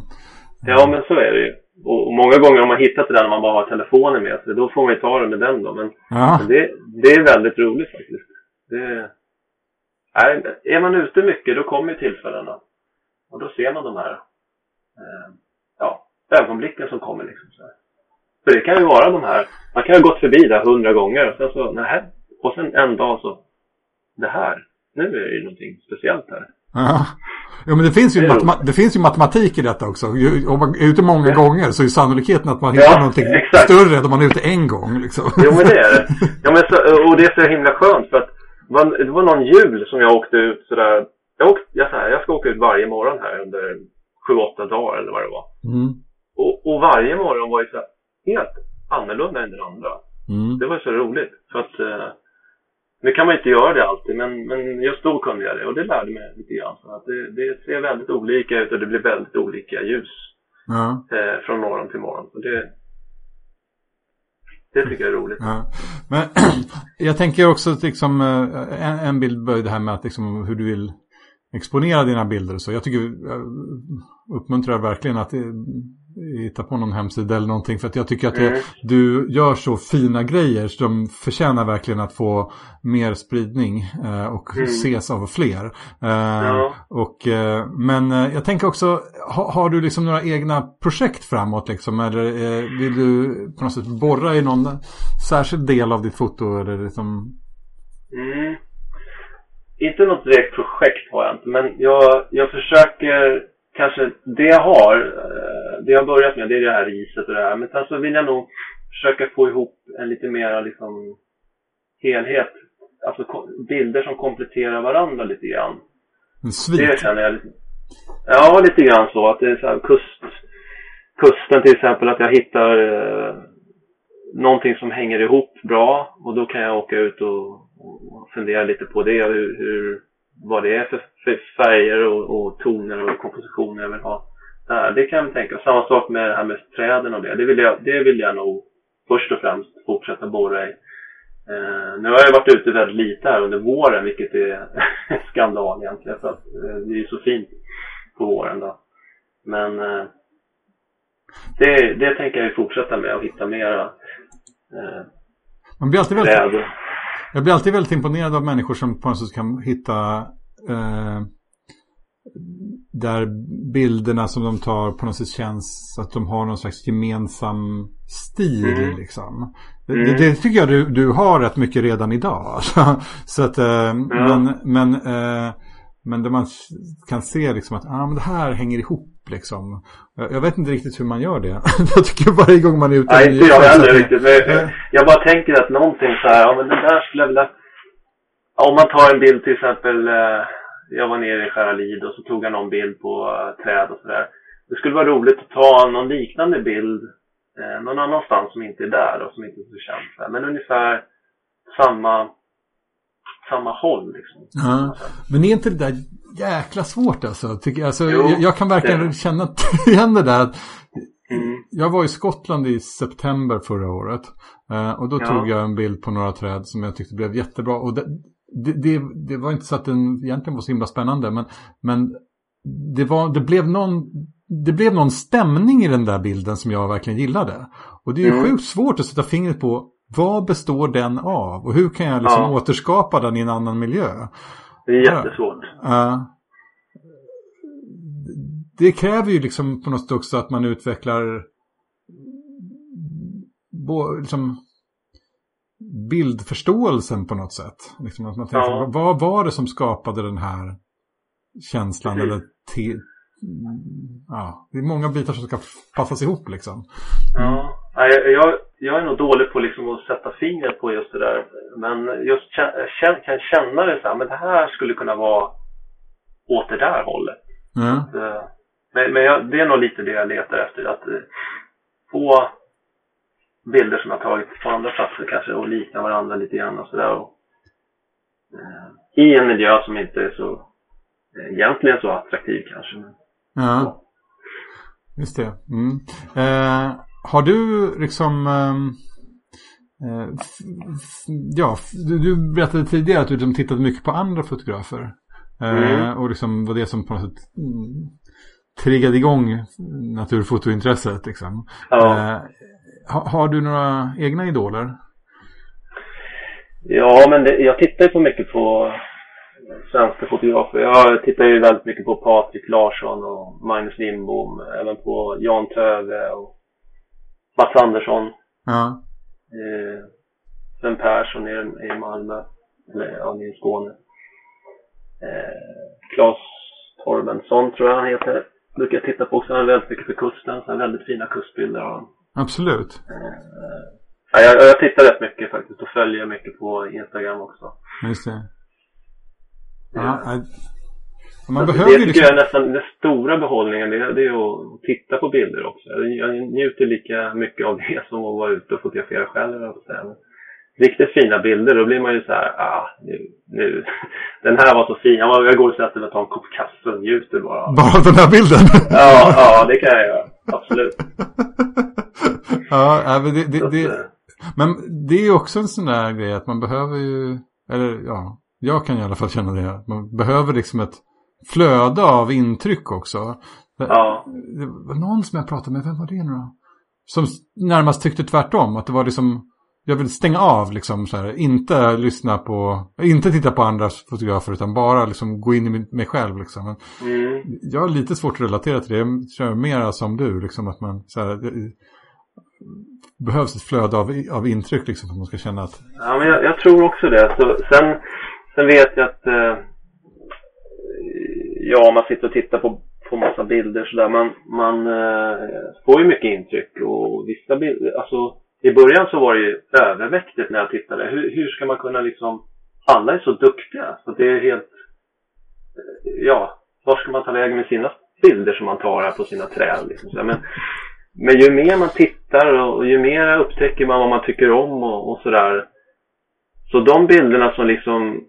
Ja men så är det ju. Och, många gånger har man hittat det där när man bara har telefonen med sig. Då får man ju ta det med den då. Men, ja. men det, det är väldigt roligt faktiskt. Det, är, är man ute mycket då kommer tillfällena. Och då ser man de här eh, ja, ögonblicken som kommer liksom. Så här. För det kan ju vara de här, man kan ha gått förbi där hundra gånger och sen så, nej, och sen en dag så, det här, nu är det ju någonting speciellt här. Ja. Ja, men det finns, ju det, det finns ju matematik i detta också. Om man är ute många ja. gånger så är sannolikheten att man hittar ja, någonting exakt. större än om man är ute en gång. Liksom. Jo, men det är det. Ja, men så, och det är så himla skönt för att det var någon jul som jag åkte ut sådär jag, åkt, jag, så här, jag ska åka ut varje morgon här under sju, åtta dagar eller vad det var. Mm. Och, och, varje morgon var ju så här, helt annorlunda än den andra. Mm. Det var så roligt. För att eh, nu kan man inte göra det alltid, men, men just då kunde jag det. Och det lärde mig lite grann. Så att det, det ser väldigt olika ut och det blir väldigt olika ljus. Ja. Eh, från morgon till morgon. Och det, det tycker jag är roligt. Ja. Men jag tänker också liksom, eh, en, en bild bör det här med att liksom, hur du vill exponera dina bilder. Så jag tycker, jag uppmuntrar verkligen att hitta på någon hemsida eller någonting. För att jag tycker att mm. du gör så fina grejer som förtjänar verkligen att få mer spridning eh, och mm. ses av fler. Eh, ja. och, eh, men eh, jag tänker också, ha, har du liksom några egna projekt framåt liksom? Eller eh, vill du på något sätt borra i någon särskild del av ditt foto? Eller liksom... Mm inte något direkt projekt har jag inte, men jag, jag försöker kanske, det jag har, eh, det jag har börjat med, det är det här riset och det här. Men sen så vill jag nog försöka få ihop en lite mer liksom helhet. Alltså bilder som kompletterar varandra lite grann. En svit? Det känner jag lite. Ja, lite grann så. Att det är så här kust, kusten till exempel, att jag hittar eh, någonting som hänger ihop bra. Och då kan jag åka ut och, och fundera lite på det. Hur, hur, vad det är för, för färger och, och, toner och kompositioner jag vill ha. Där, det kan jag tänka. Samma sak med det här med träden och det. Det vill jag, det vill jag nog först och främst fortsätta borra i. Eh, nu har jag varit ute väldigt lite här under våren, vilket är skandal egentligen. För att eh, det är ju så fint på våren då. Men eh, det, det tänker jag fortsätta med och hitta mera eh, Man blir alltid väldigt, Jag blir alltid väldigt imponerad av människor som på något sätt kan hitta eh, där bilderna som de tar på något sätt känns att de har någon slags gemensam stil. Mm. Liksom. Mm. Det, det, tycker jag du, du har rätt mycket redan idag. så att, eh, ja. Men, men, eh, men där man kan se liksom att ah, men det här hänger ihop. Liksom. Jag, jag vet inte riktigt hur man gör det. jag tycker varje gång man är ute. Nej, inte jag heller riktigt. Men jag bara tänker att någonting så här, ja men det där skulle jag vilja... Om man tar en bild till exempel eh, jag var nere i Skäralid och så tog jag någon bild på uh, träd och sådär. Det skulle vara roligt att ta någon liknande bild eh, någon annanstans som inte är där och som inte är så känd. Men ungefär samma, samma håll liksom. Ja. Men är inte det där jäkla svårt alltså? Tycker, alltså jo, jag, jag, kan verkligen det. känna igen det där. Mm. Jag var i Skottland i september förra året. Eh, och då ja. tog jag en bild på några träd som jag tyckte blev jättebra. Och det, det, det, det, var inte så att den egentligen var så himla spännande. Men, men det, var, det, blev någon, det blev någon stämning i den där bilden som jag verkligen gillade. Och det är ju mm. sjukt svårt att sätta fingret på vad består den av? Och hur kan jag liksom ja. återskapa den i en annan miljö? Det är jättesvårt. Uh, det kräver ju liksom på något sätt också att man utvecklar liksom, bildförståelsen på något sätt. Liksom att man tänker, ja. vad var det som skapade den här känslan? Eller te, ja, det är många bitar som ska passas ihop liksom. Ja, jag, jag är nog dålig på liksom att sätta fingret på just det där. Men just jag kan känna det så här, men det här skulle kunna vara åt det där hållet. Mm. Att, men men jag, det är nog lite det jag letar efter. Att eh, få bilder som jag tagit på andra platser kanske och liknar varandra lite grann och sådär. Eh, I en miljö som inte är så eh, egentligen så attraktiv kanske. Men, ja. Just det. Mm. Eh, har du liksom ehm, eh, ja, du, du, berättade tidigare att du liksom tittade mycket på andra fotografer. Eh, mm. Och liksom var det som på något sätt mm, triggade igång naturfotointresset. Liksom. Ja. Eh, ha, har du några egna idoler? Ja, men det, jag tittar ju på mycket på svenska fotografer. Jag tittar ju väldigt mycket på Patrik Larsson och Magnus Lindbom. Även på Jan Töve och Mats Andersson. Ja. Eh, Sven Persson i, i Malmö. Eller ja, i Skåne. Eh, Claes Torbensson tror jag han heter. Brukar jag titta på också. Han är väldigt mycket för kusten. Så väldigt fina kustbilder av Absolut. Ja, jag, jag tittar rätt mycket faktiskt och följer mycket på Instagram också. Just det. Ja, ja. Man behöver det liksom... jag är nästan den stora behållningen. Det, det är att titta på bilder också. Jag njuter lika mycket av det som att vara ute och fotografera själv. Riktigt fina bilder, då blir man ju så här, ah, nu, nu, den här var så fin. Jag går och sätter mig och tar en kopp kaffe och njuter bara. Bara den här bilden? ja, ja, det kan jag göra. Absolut. ja, men det, det, det, men det är också en sån där grej att man behöver ju, eller ja, jag kan i alla fall känna det. Man behöver liksom ett flöde av intryck också. Ja. Det var någon som jag pratade med, vem var det nu då? Som närmast tyckte tvärtom, att det var liksom jag vill stänga av liksom så här, inte lyssna på, inte titta på andras fotografer utan bara liksom gå in i mig själv liksom. Mm. Jag har lite svårt att relatera till det, jag kör mer som du liksom att man så här, det, behövs ett flöde av, av intryck liksom för att man ska känna att... Ja men jag, jag tror också det. Så, sen, sen vet jag att eh, ja, man sitter och tittar på, på massa bilder sådär. Man, man eh, får ju mycket intryck och vissa bilder, alltså i början så var det ju övermäktigt när jag tittade. Hur, hur ska man kunna liksom, alla är så duktiga så det är helt, eh, ja, var ska man ta vägen med sina bilder som man tar här på sina träd liksom. Så, men, men ju mer man tittar och ju mer upptäcker man vad man tycker om och, och sådär. Så de bilderna som liksom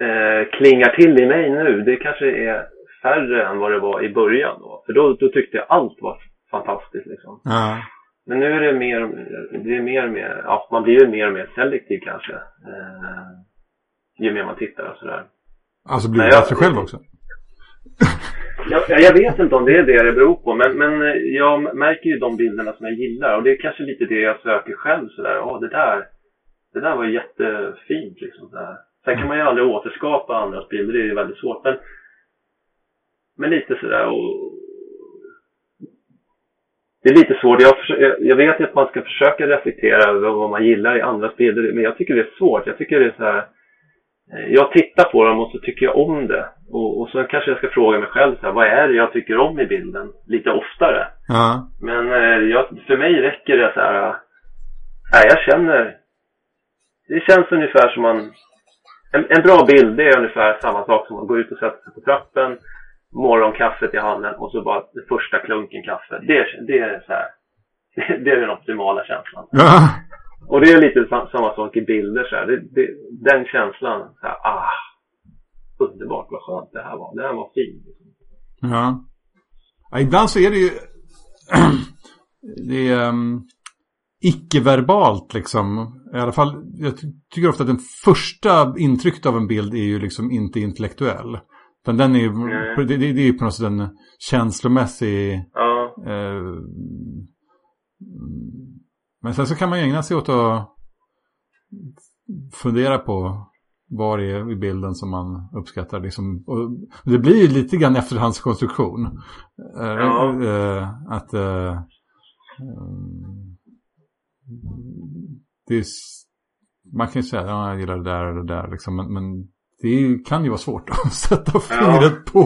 eh, klingar till i mig nu, det kanske är färre än vad det var i början då. För då, då tyckte jag allt var fantastiskt liksom. Ja. Men nu är det mer, det är mer och mer, ja man blir ju mer och mer selektiv kanske. Eh, ju mer man tittar och sådär. Alltså blir du bättre själv också? Jag, jag vet inte om det är det det beror på, men, men jag märker ju de bilderna som jag gillar och det är kanske lite det jag söker själv sådär. Ja, det där, det där var jättefint liksom. Där. Sen kan man ju aldrig återskapa andras bilder, det är ju väldigt svårt. Men, men lite sådär och det är lite svårt. Jag, jag vet ju att man ska försöka reflektera över vad man gillar i andras bilder, men jag tycker det är svårt. Jag tycker det är så här Eh, jag tittar på dem och så tycker jag om det. Och, och så kanske jag ska fråga mig själv så här, vad är det jag tycker om i bilden? Lite oftare. Ja. Men eh, jag, för mig räcker det så här. eh, Nej, jag känner. Det känns ungefär som man. En, en bra bild det är ungefär samma sak som att gå ut och sätta sig på trappen. Morgonkaffet i handen och så bara första klunken kaffe. Det, det är så här. Det är den optimala känslan. Ja. Och det är lite sa- samma sak i bilder så här. Det, det, den känslan, så här, ah, underbart vad skönt det här var. Det här var fint. Ja. ja. Ibland så är det ju... det är um, icke-verbalt liksom. I alla fall, jag ty- tycker ofta att den första intrycket av en bild är ju liksom inte intellektuell. Utan den är ju, det, det, det är ju på något sätt en känslomässig... Ja, Eh, men sen så kan man ju ägna sig åt att fundera på vad det är i bilden som man uppskattar. Liksom. Och det blir ju lite grann efterhandskonstruktion. Eh, Ja. eh, att eh, eh, det är, man kan ju säga att ja, jag gillar det där och det där. Liksom, men, men det kan ju vara svårt att sätta fingret på.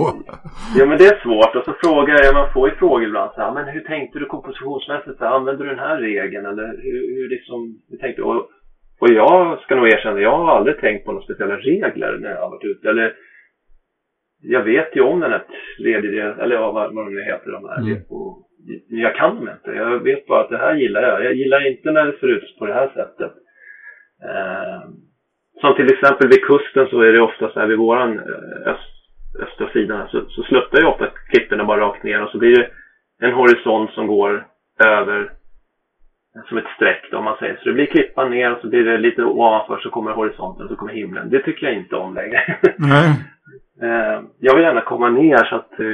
ja men det är svårt. Och så frågar jag, man får ju frågor ibland så här, men hur tänkte du kompositionsmässigt? Så här, Använder du den här regeln? Eller hur, hur liksom, hur tänkte du? Och, och jag ska nog erkänna, jag har aldrig tänkt på några speciella regler när jag har varit ute. Eller jag vet ju om den här tredjedel, eller ja, vad, vad de nu heter de här. Mm. Och, jag kan dem inte. Jag vet bara att det här gillar jag. Jag gillar inte när det ser ut på det här sättet. Eh, som till exempel vid kusten så är det ofta så här vid våran eh, öst, östra sidan så, så sluttar ju ofta klipporna bara rakt ner och så blir det en horisont som går över som ett streck då, om man säger. Så det blir klippan ner och så blir det lite ovanför så kommer horisonten och så kommer himlen. Det tycker jag inte om längre. Nej. Eh, jag vill gärna komma ner så att eh,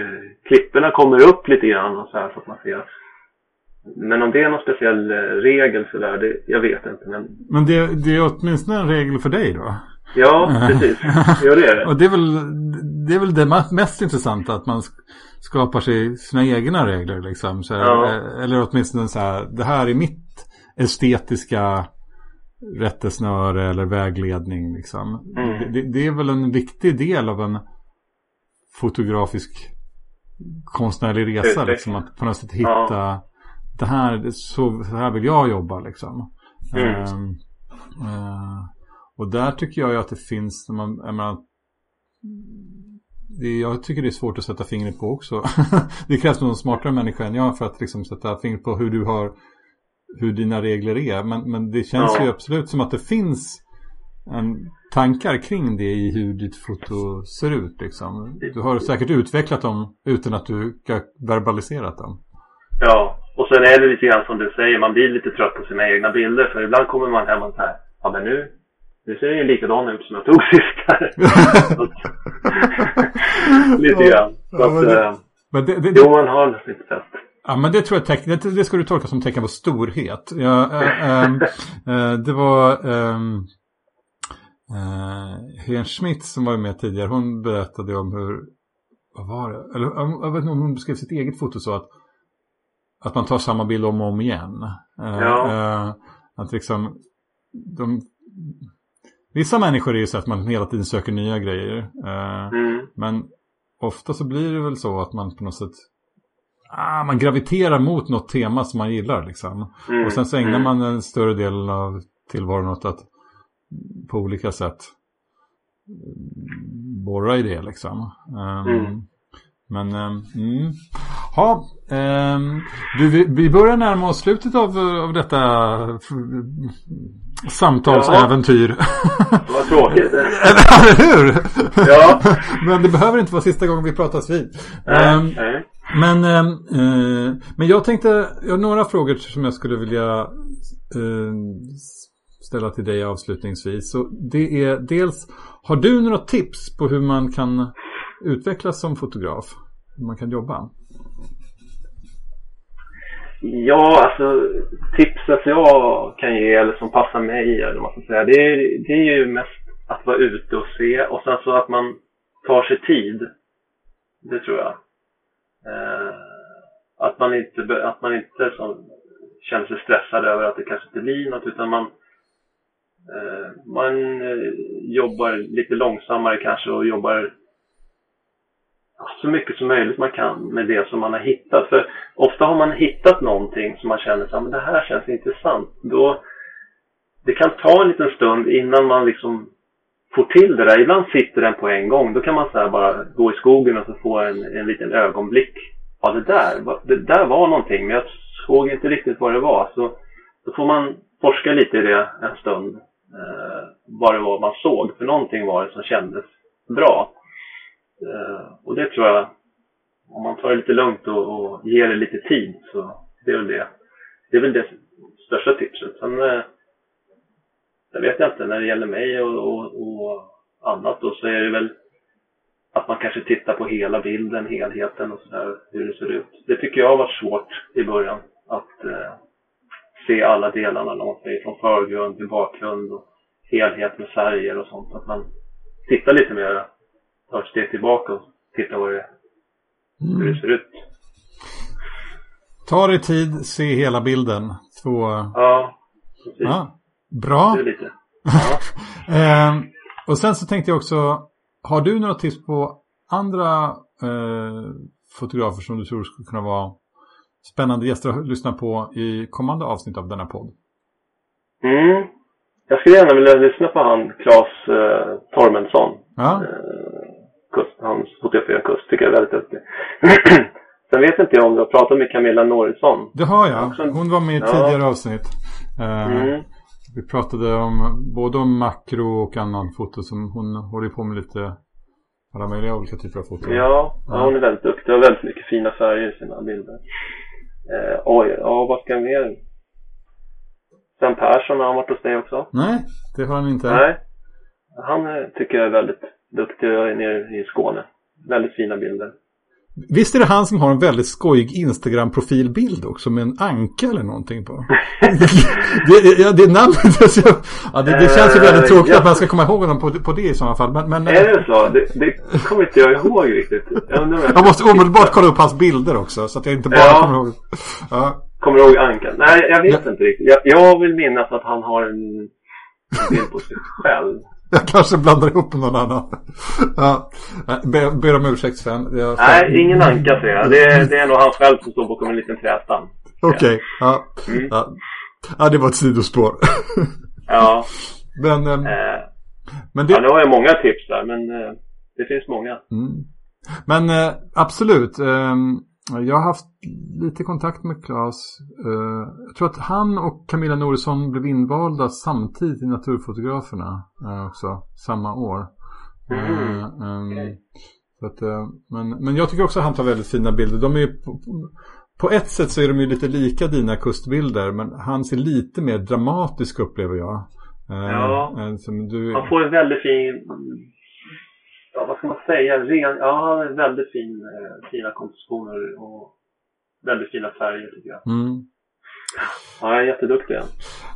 klipporna kommer upp lite grann och så här så att man ser. Men om det är någon speciell eh, regel så där, det, jag vet inte. Men Men det, det är åtminstone en regel för dig då. ja, precis. Jo, det är det. Och det är väl det, är väl det mest intressanta att man sk- skapar sig sina egna regler liksom. Här, Ja. Eller åtminstone så här, det här är mitt estetiska rättesnöre eller vägledning liksom. Mm. Det, det, är väl en viktig del av en fotografisk konstnärlig resa liksom. Att på något sätt hitta det här, så, så här vill jag jobba liksom. Mm. Eh, och där tycker jag ju att det finns, man, jag menar, det, jag tycker det är svårt att sätta fingret på också. det krävs någon smartare människa än jag för att liksom sätta fingret på hur du har, hur dina regler är. Men, men det känns Ja. ju absolut som att det finns en, tankar kring det i hur ditt foto ser ut. Liksom. Du har säkert utvecklat dem utan att du har verbaliserat dem. Ja, och sen är det lite grann som du säger, man blir lite trött på sina egna bilder. För ibland kommer man hem och så här, ja men nu, nu ser det ju likadan ut som jag tog sist här. Lite grann. Ja, men att, det- eh, Men det, det, jo, man har lite sätt. Ja, men det tror jag teck- det, det ska du tolka som tecken på storhet. Ja, äh, äh, det var ähm, äh, Schmidt som var med tidigare. Hon berättade om hur, vad var det? Eller jag vet inte om hon beskrev sitt eget foto så att, att man tar samma bild om och om igen. Ja. att liksom, de, vissa människor är ju så att man hela tiden söker nya grejer. Mm. men ofta så blir det väl så att man på något sätt ah, man graviterar mot något tema som man gillar liksom. Mm, Och sen så ägnar mm. man en större del av tillvaron åt att på olika sätt borra i det liksom. Ehm, Mm. Men, um. Ja, ehm, du, vi, börjar närma oss slutet av, av detta samtalsäventyr. Vad tråkigt. Eller hur? Ja. Men det behöver inte vara sista gången vi pratas vid. Nej, nej men, ehm, eh, men jag tänkte, jag har några frågor som jag skulle vilja eh, ställa till dig avslutningsvis. Så det är dels, har du några tips på hur man kan utvecklas som fotograf? Hur man kan jobba? Ja, alltså tipset jag kan ge eller som passar mig eller vad man ska säga. Det är, det är ju mest att vara ute och se och sen så att man tar sig tid. Det tror jag. Eh, att man inte, att man inte som, känner sig stressad över att det kanske inte blir något utan man eh, man eh, jobbar lite långsammare kanske och jobbar så mycket som möjligt man kan med det som man har hittat. För ofta har man hittat någonting som man känner så men det här känns intressant. Då, det kan ta en liten stund innan man liksom får till det där. Ibland sitter den på en gång. Då kan man så här bara gå i skogen och så få en, en liten ögonblick. Ja, det där, det där var någonting, men jag såg inte riktigt vad det var. Så då får man forska lite i det en stund. Eh, vad det var man såg. För någonting var det som kändes bra. Eh, och det tror jag, om man tar det lite lugnt och, och ger det lite tid så det är väl det. Det är väl det största tipset. Sen, eh, jag vet jag inte, när det gäller mig och, och, och annat då så är det väl att man kanske tittar på hela bilden, helheten och sådär, hur det ser ut. Det tycker jag har varit svårt i början. Att eh, se alla delarna, när man säger från förgrund till bakgrund och helhet med färger och sånt. Att man tittar lite mer, tar ett steg tillbaka och tittar vad det, hur det ser ut. Ta dig tid, se hela bilden. Två... Ja, precis. Ja, bra. Ja. Ehm, och sen så tänkte jag också, har du några tips på andra eh, fotografer som du tror skulle kunna vara spännande gäster att lyssna på i kommande avsnitt av denna podd? Mm. Jag skulle gärna vilja lyssna på han, Claes eh, Tormensson. Ja, Eh, kust, han fotograferar kust, tycker jag är väldigt duktig. Sen vet inte jag om du har pratat med Camilla Norrisson. det har jag. Hon var med i Ja. tidigare avsnitt. Eh, Mm. Vi pratade om både om makro och annan foto som hon håller på med lite alla möjliga olika typer av foton. Ja, ja, hon är väldigt duktig och väldigt mycket fina färger i sina bilder. Eh, oj, ja vad ska jag mer? Sven Persson har han varit hos dig också? Nej, det har han inte. Nej. Han eh, tycker jag är väldigt duktig och är nere i Skåne. Väldigt fina bilder. Visst är det han som har en väldigt skojig Instagram-profilbild också med en anka eller någonting på? det, ja, det namnet, alltså, ja, det, det känns ju väldigt Eh, tråkigt ja. att man ska komma ihåg honom på, på det i sådana fall. Men, men Är det så? Det, det kommer inte jag ihåg riktigt. Jag, jag måste omedelbart kolla upp hans bilder också så att jag inte bara Ja. kommer ihåg. Ja. Kommer du ihåg Ankan? Nej, jag vet inte riktigt. Jag, jag vill minnas att han har en bild på sig själv. Jag kanske blandar ihop med någon annan. Ja. Ber, ber om ursäkt Sven. Jag, Nej, ingen Anka säger jag. Det, är- det är nog han själv som står bakom en liten trästam. Okej, ja. Mm. ja. Ja, det var ett sidospår. Ja, men, ehm, eh, men det... ja, nu har jag många tips där, men eh, det finns många. Mm. Men eh, absolut. Jag har haft lite kontakt med Claes. Eh, jag tror att han och Camilla Norisson blev invalda samtidigt i Naturfotograferna eh, också. Samma år. Mm. Okej. så att, men, men jag tycker också att han tar väldigt fina bilder. De är på, på ett sätt så är de ju lite lika dina kustbilder. Men han ser lite mer dramatisk upplever jag. Ja. du, Han får en väldigt fin, ja vad ska man säga, ren, ja väldigt fin, eh, fina kompositioner och väldigt fina färger tycker jag. mm. Ja, jag är jätteduktig.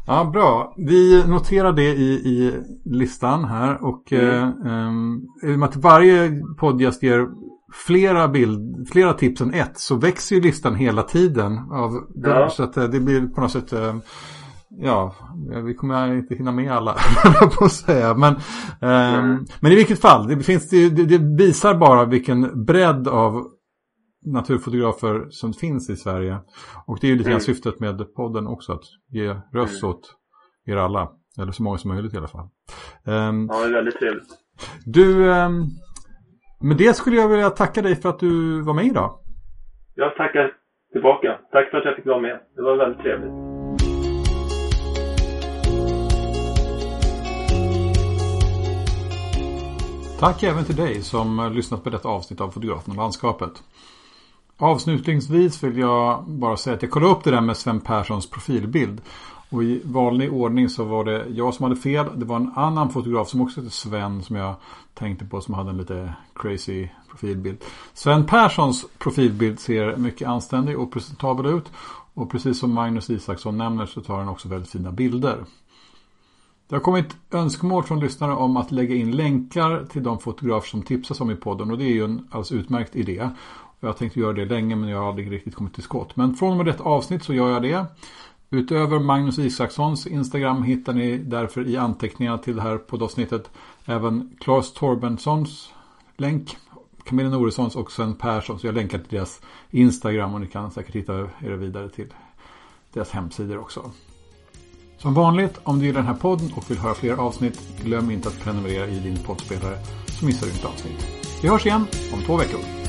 Ja, bra. Vi noterar det i, i listan här och Mm. eh, ehm, i och med att varje poddgäst ger flera, bild, flera tips än ett så växer ju listan hela tiden. Av, Ja. Så att eh, det blir på något sätt eh, ja, vi kommer inte hinna med alla, på att säga. Men, mm. men i vilket fall, det, finns, det, det, visar bara vilken bredd av naturfotografer som finns i Sverige. Och det är ju lite grann mm. syftet med podden också, att ge röst mm. åt er alla. Eller så många som möjligt i alla fall. Um, ja, det är väldigt trevligt. Du, um, med det skulle jag vilja tacka dig för att du var med idag. Jag tackar tillbaka. Tack för att jag fick vara med. Det var väldigt trevligt. Tack även till dig som lyssnat på detta avsnitt av Fotografen och landskapet. Avslutningsvis vill jag bara säga att jag kollade upp det där med Sven Perssons profilbild. Och i vanlig ordning så var det jag som hade fel. Det var en annan fotograf som också hette Sven som jag tänkte på som hade en lite crazy profilbild. Sven Perssons profilbild ser mycket anständig och presentabel ut. Och precis som Magnus Isaksson nämner så tar han också väldigt fina bilder. Det har kommit önskemål från lyssnare om att lägga in länkar till de fotografer som tipsas om i podden och det är ju en alldeles utmärkt idé. Jag tänkte göra det länge men jag har aldrig riktigt kommit till skott. Men från och med detta avsnitt så gör jag det. Utöver Magnus Isakssons Instagram hittar ni därför i anteckningarna till det här poddavsnittet även Claes Torbenssons länk, Camilla Noressons och Sven Perssons. Jag länkar till deras Instagram och ni kan säkert hitta er vidare till deras hemsidor också. Som vanligt, om du gillar den här podden och vill höra fler avsnitt, glöm inte att prenumerera i din poddspelare så missar du inte avsnitt. Vi hörs igen om två veckor.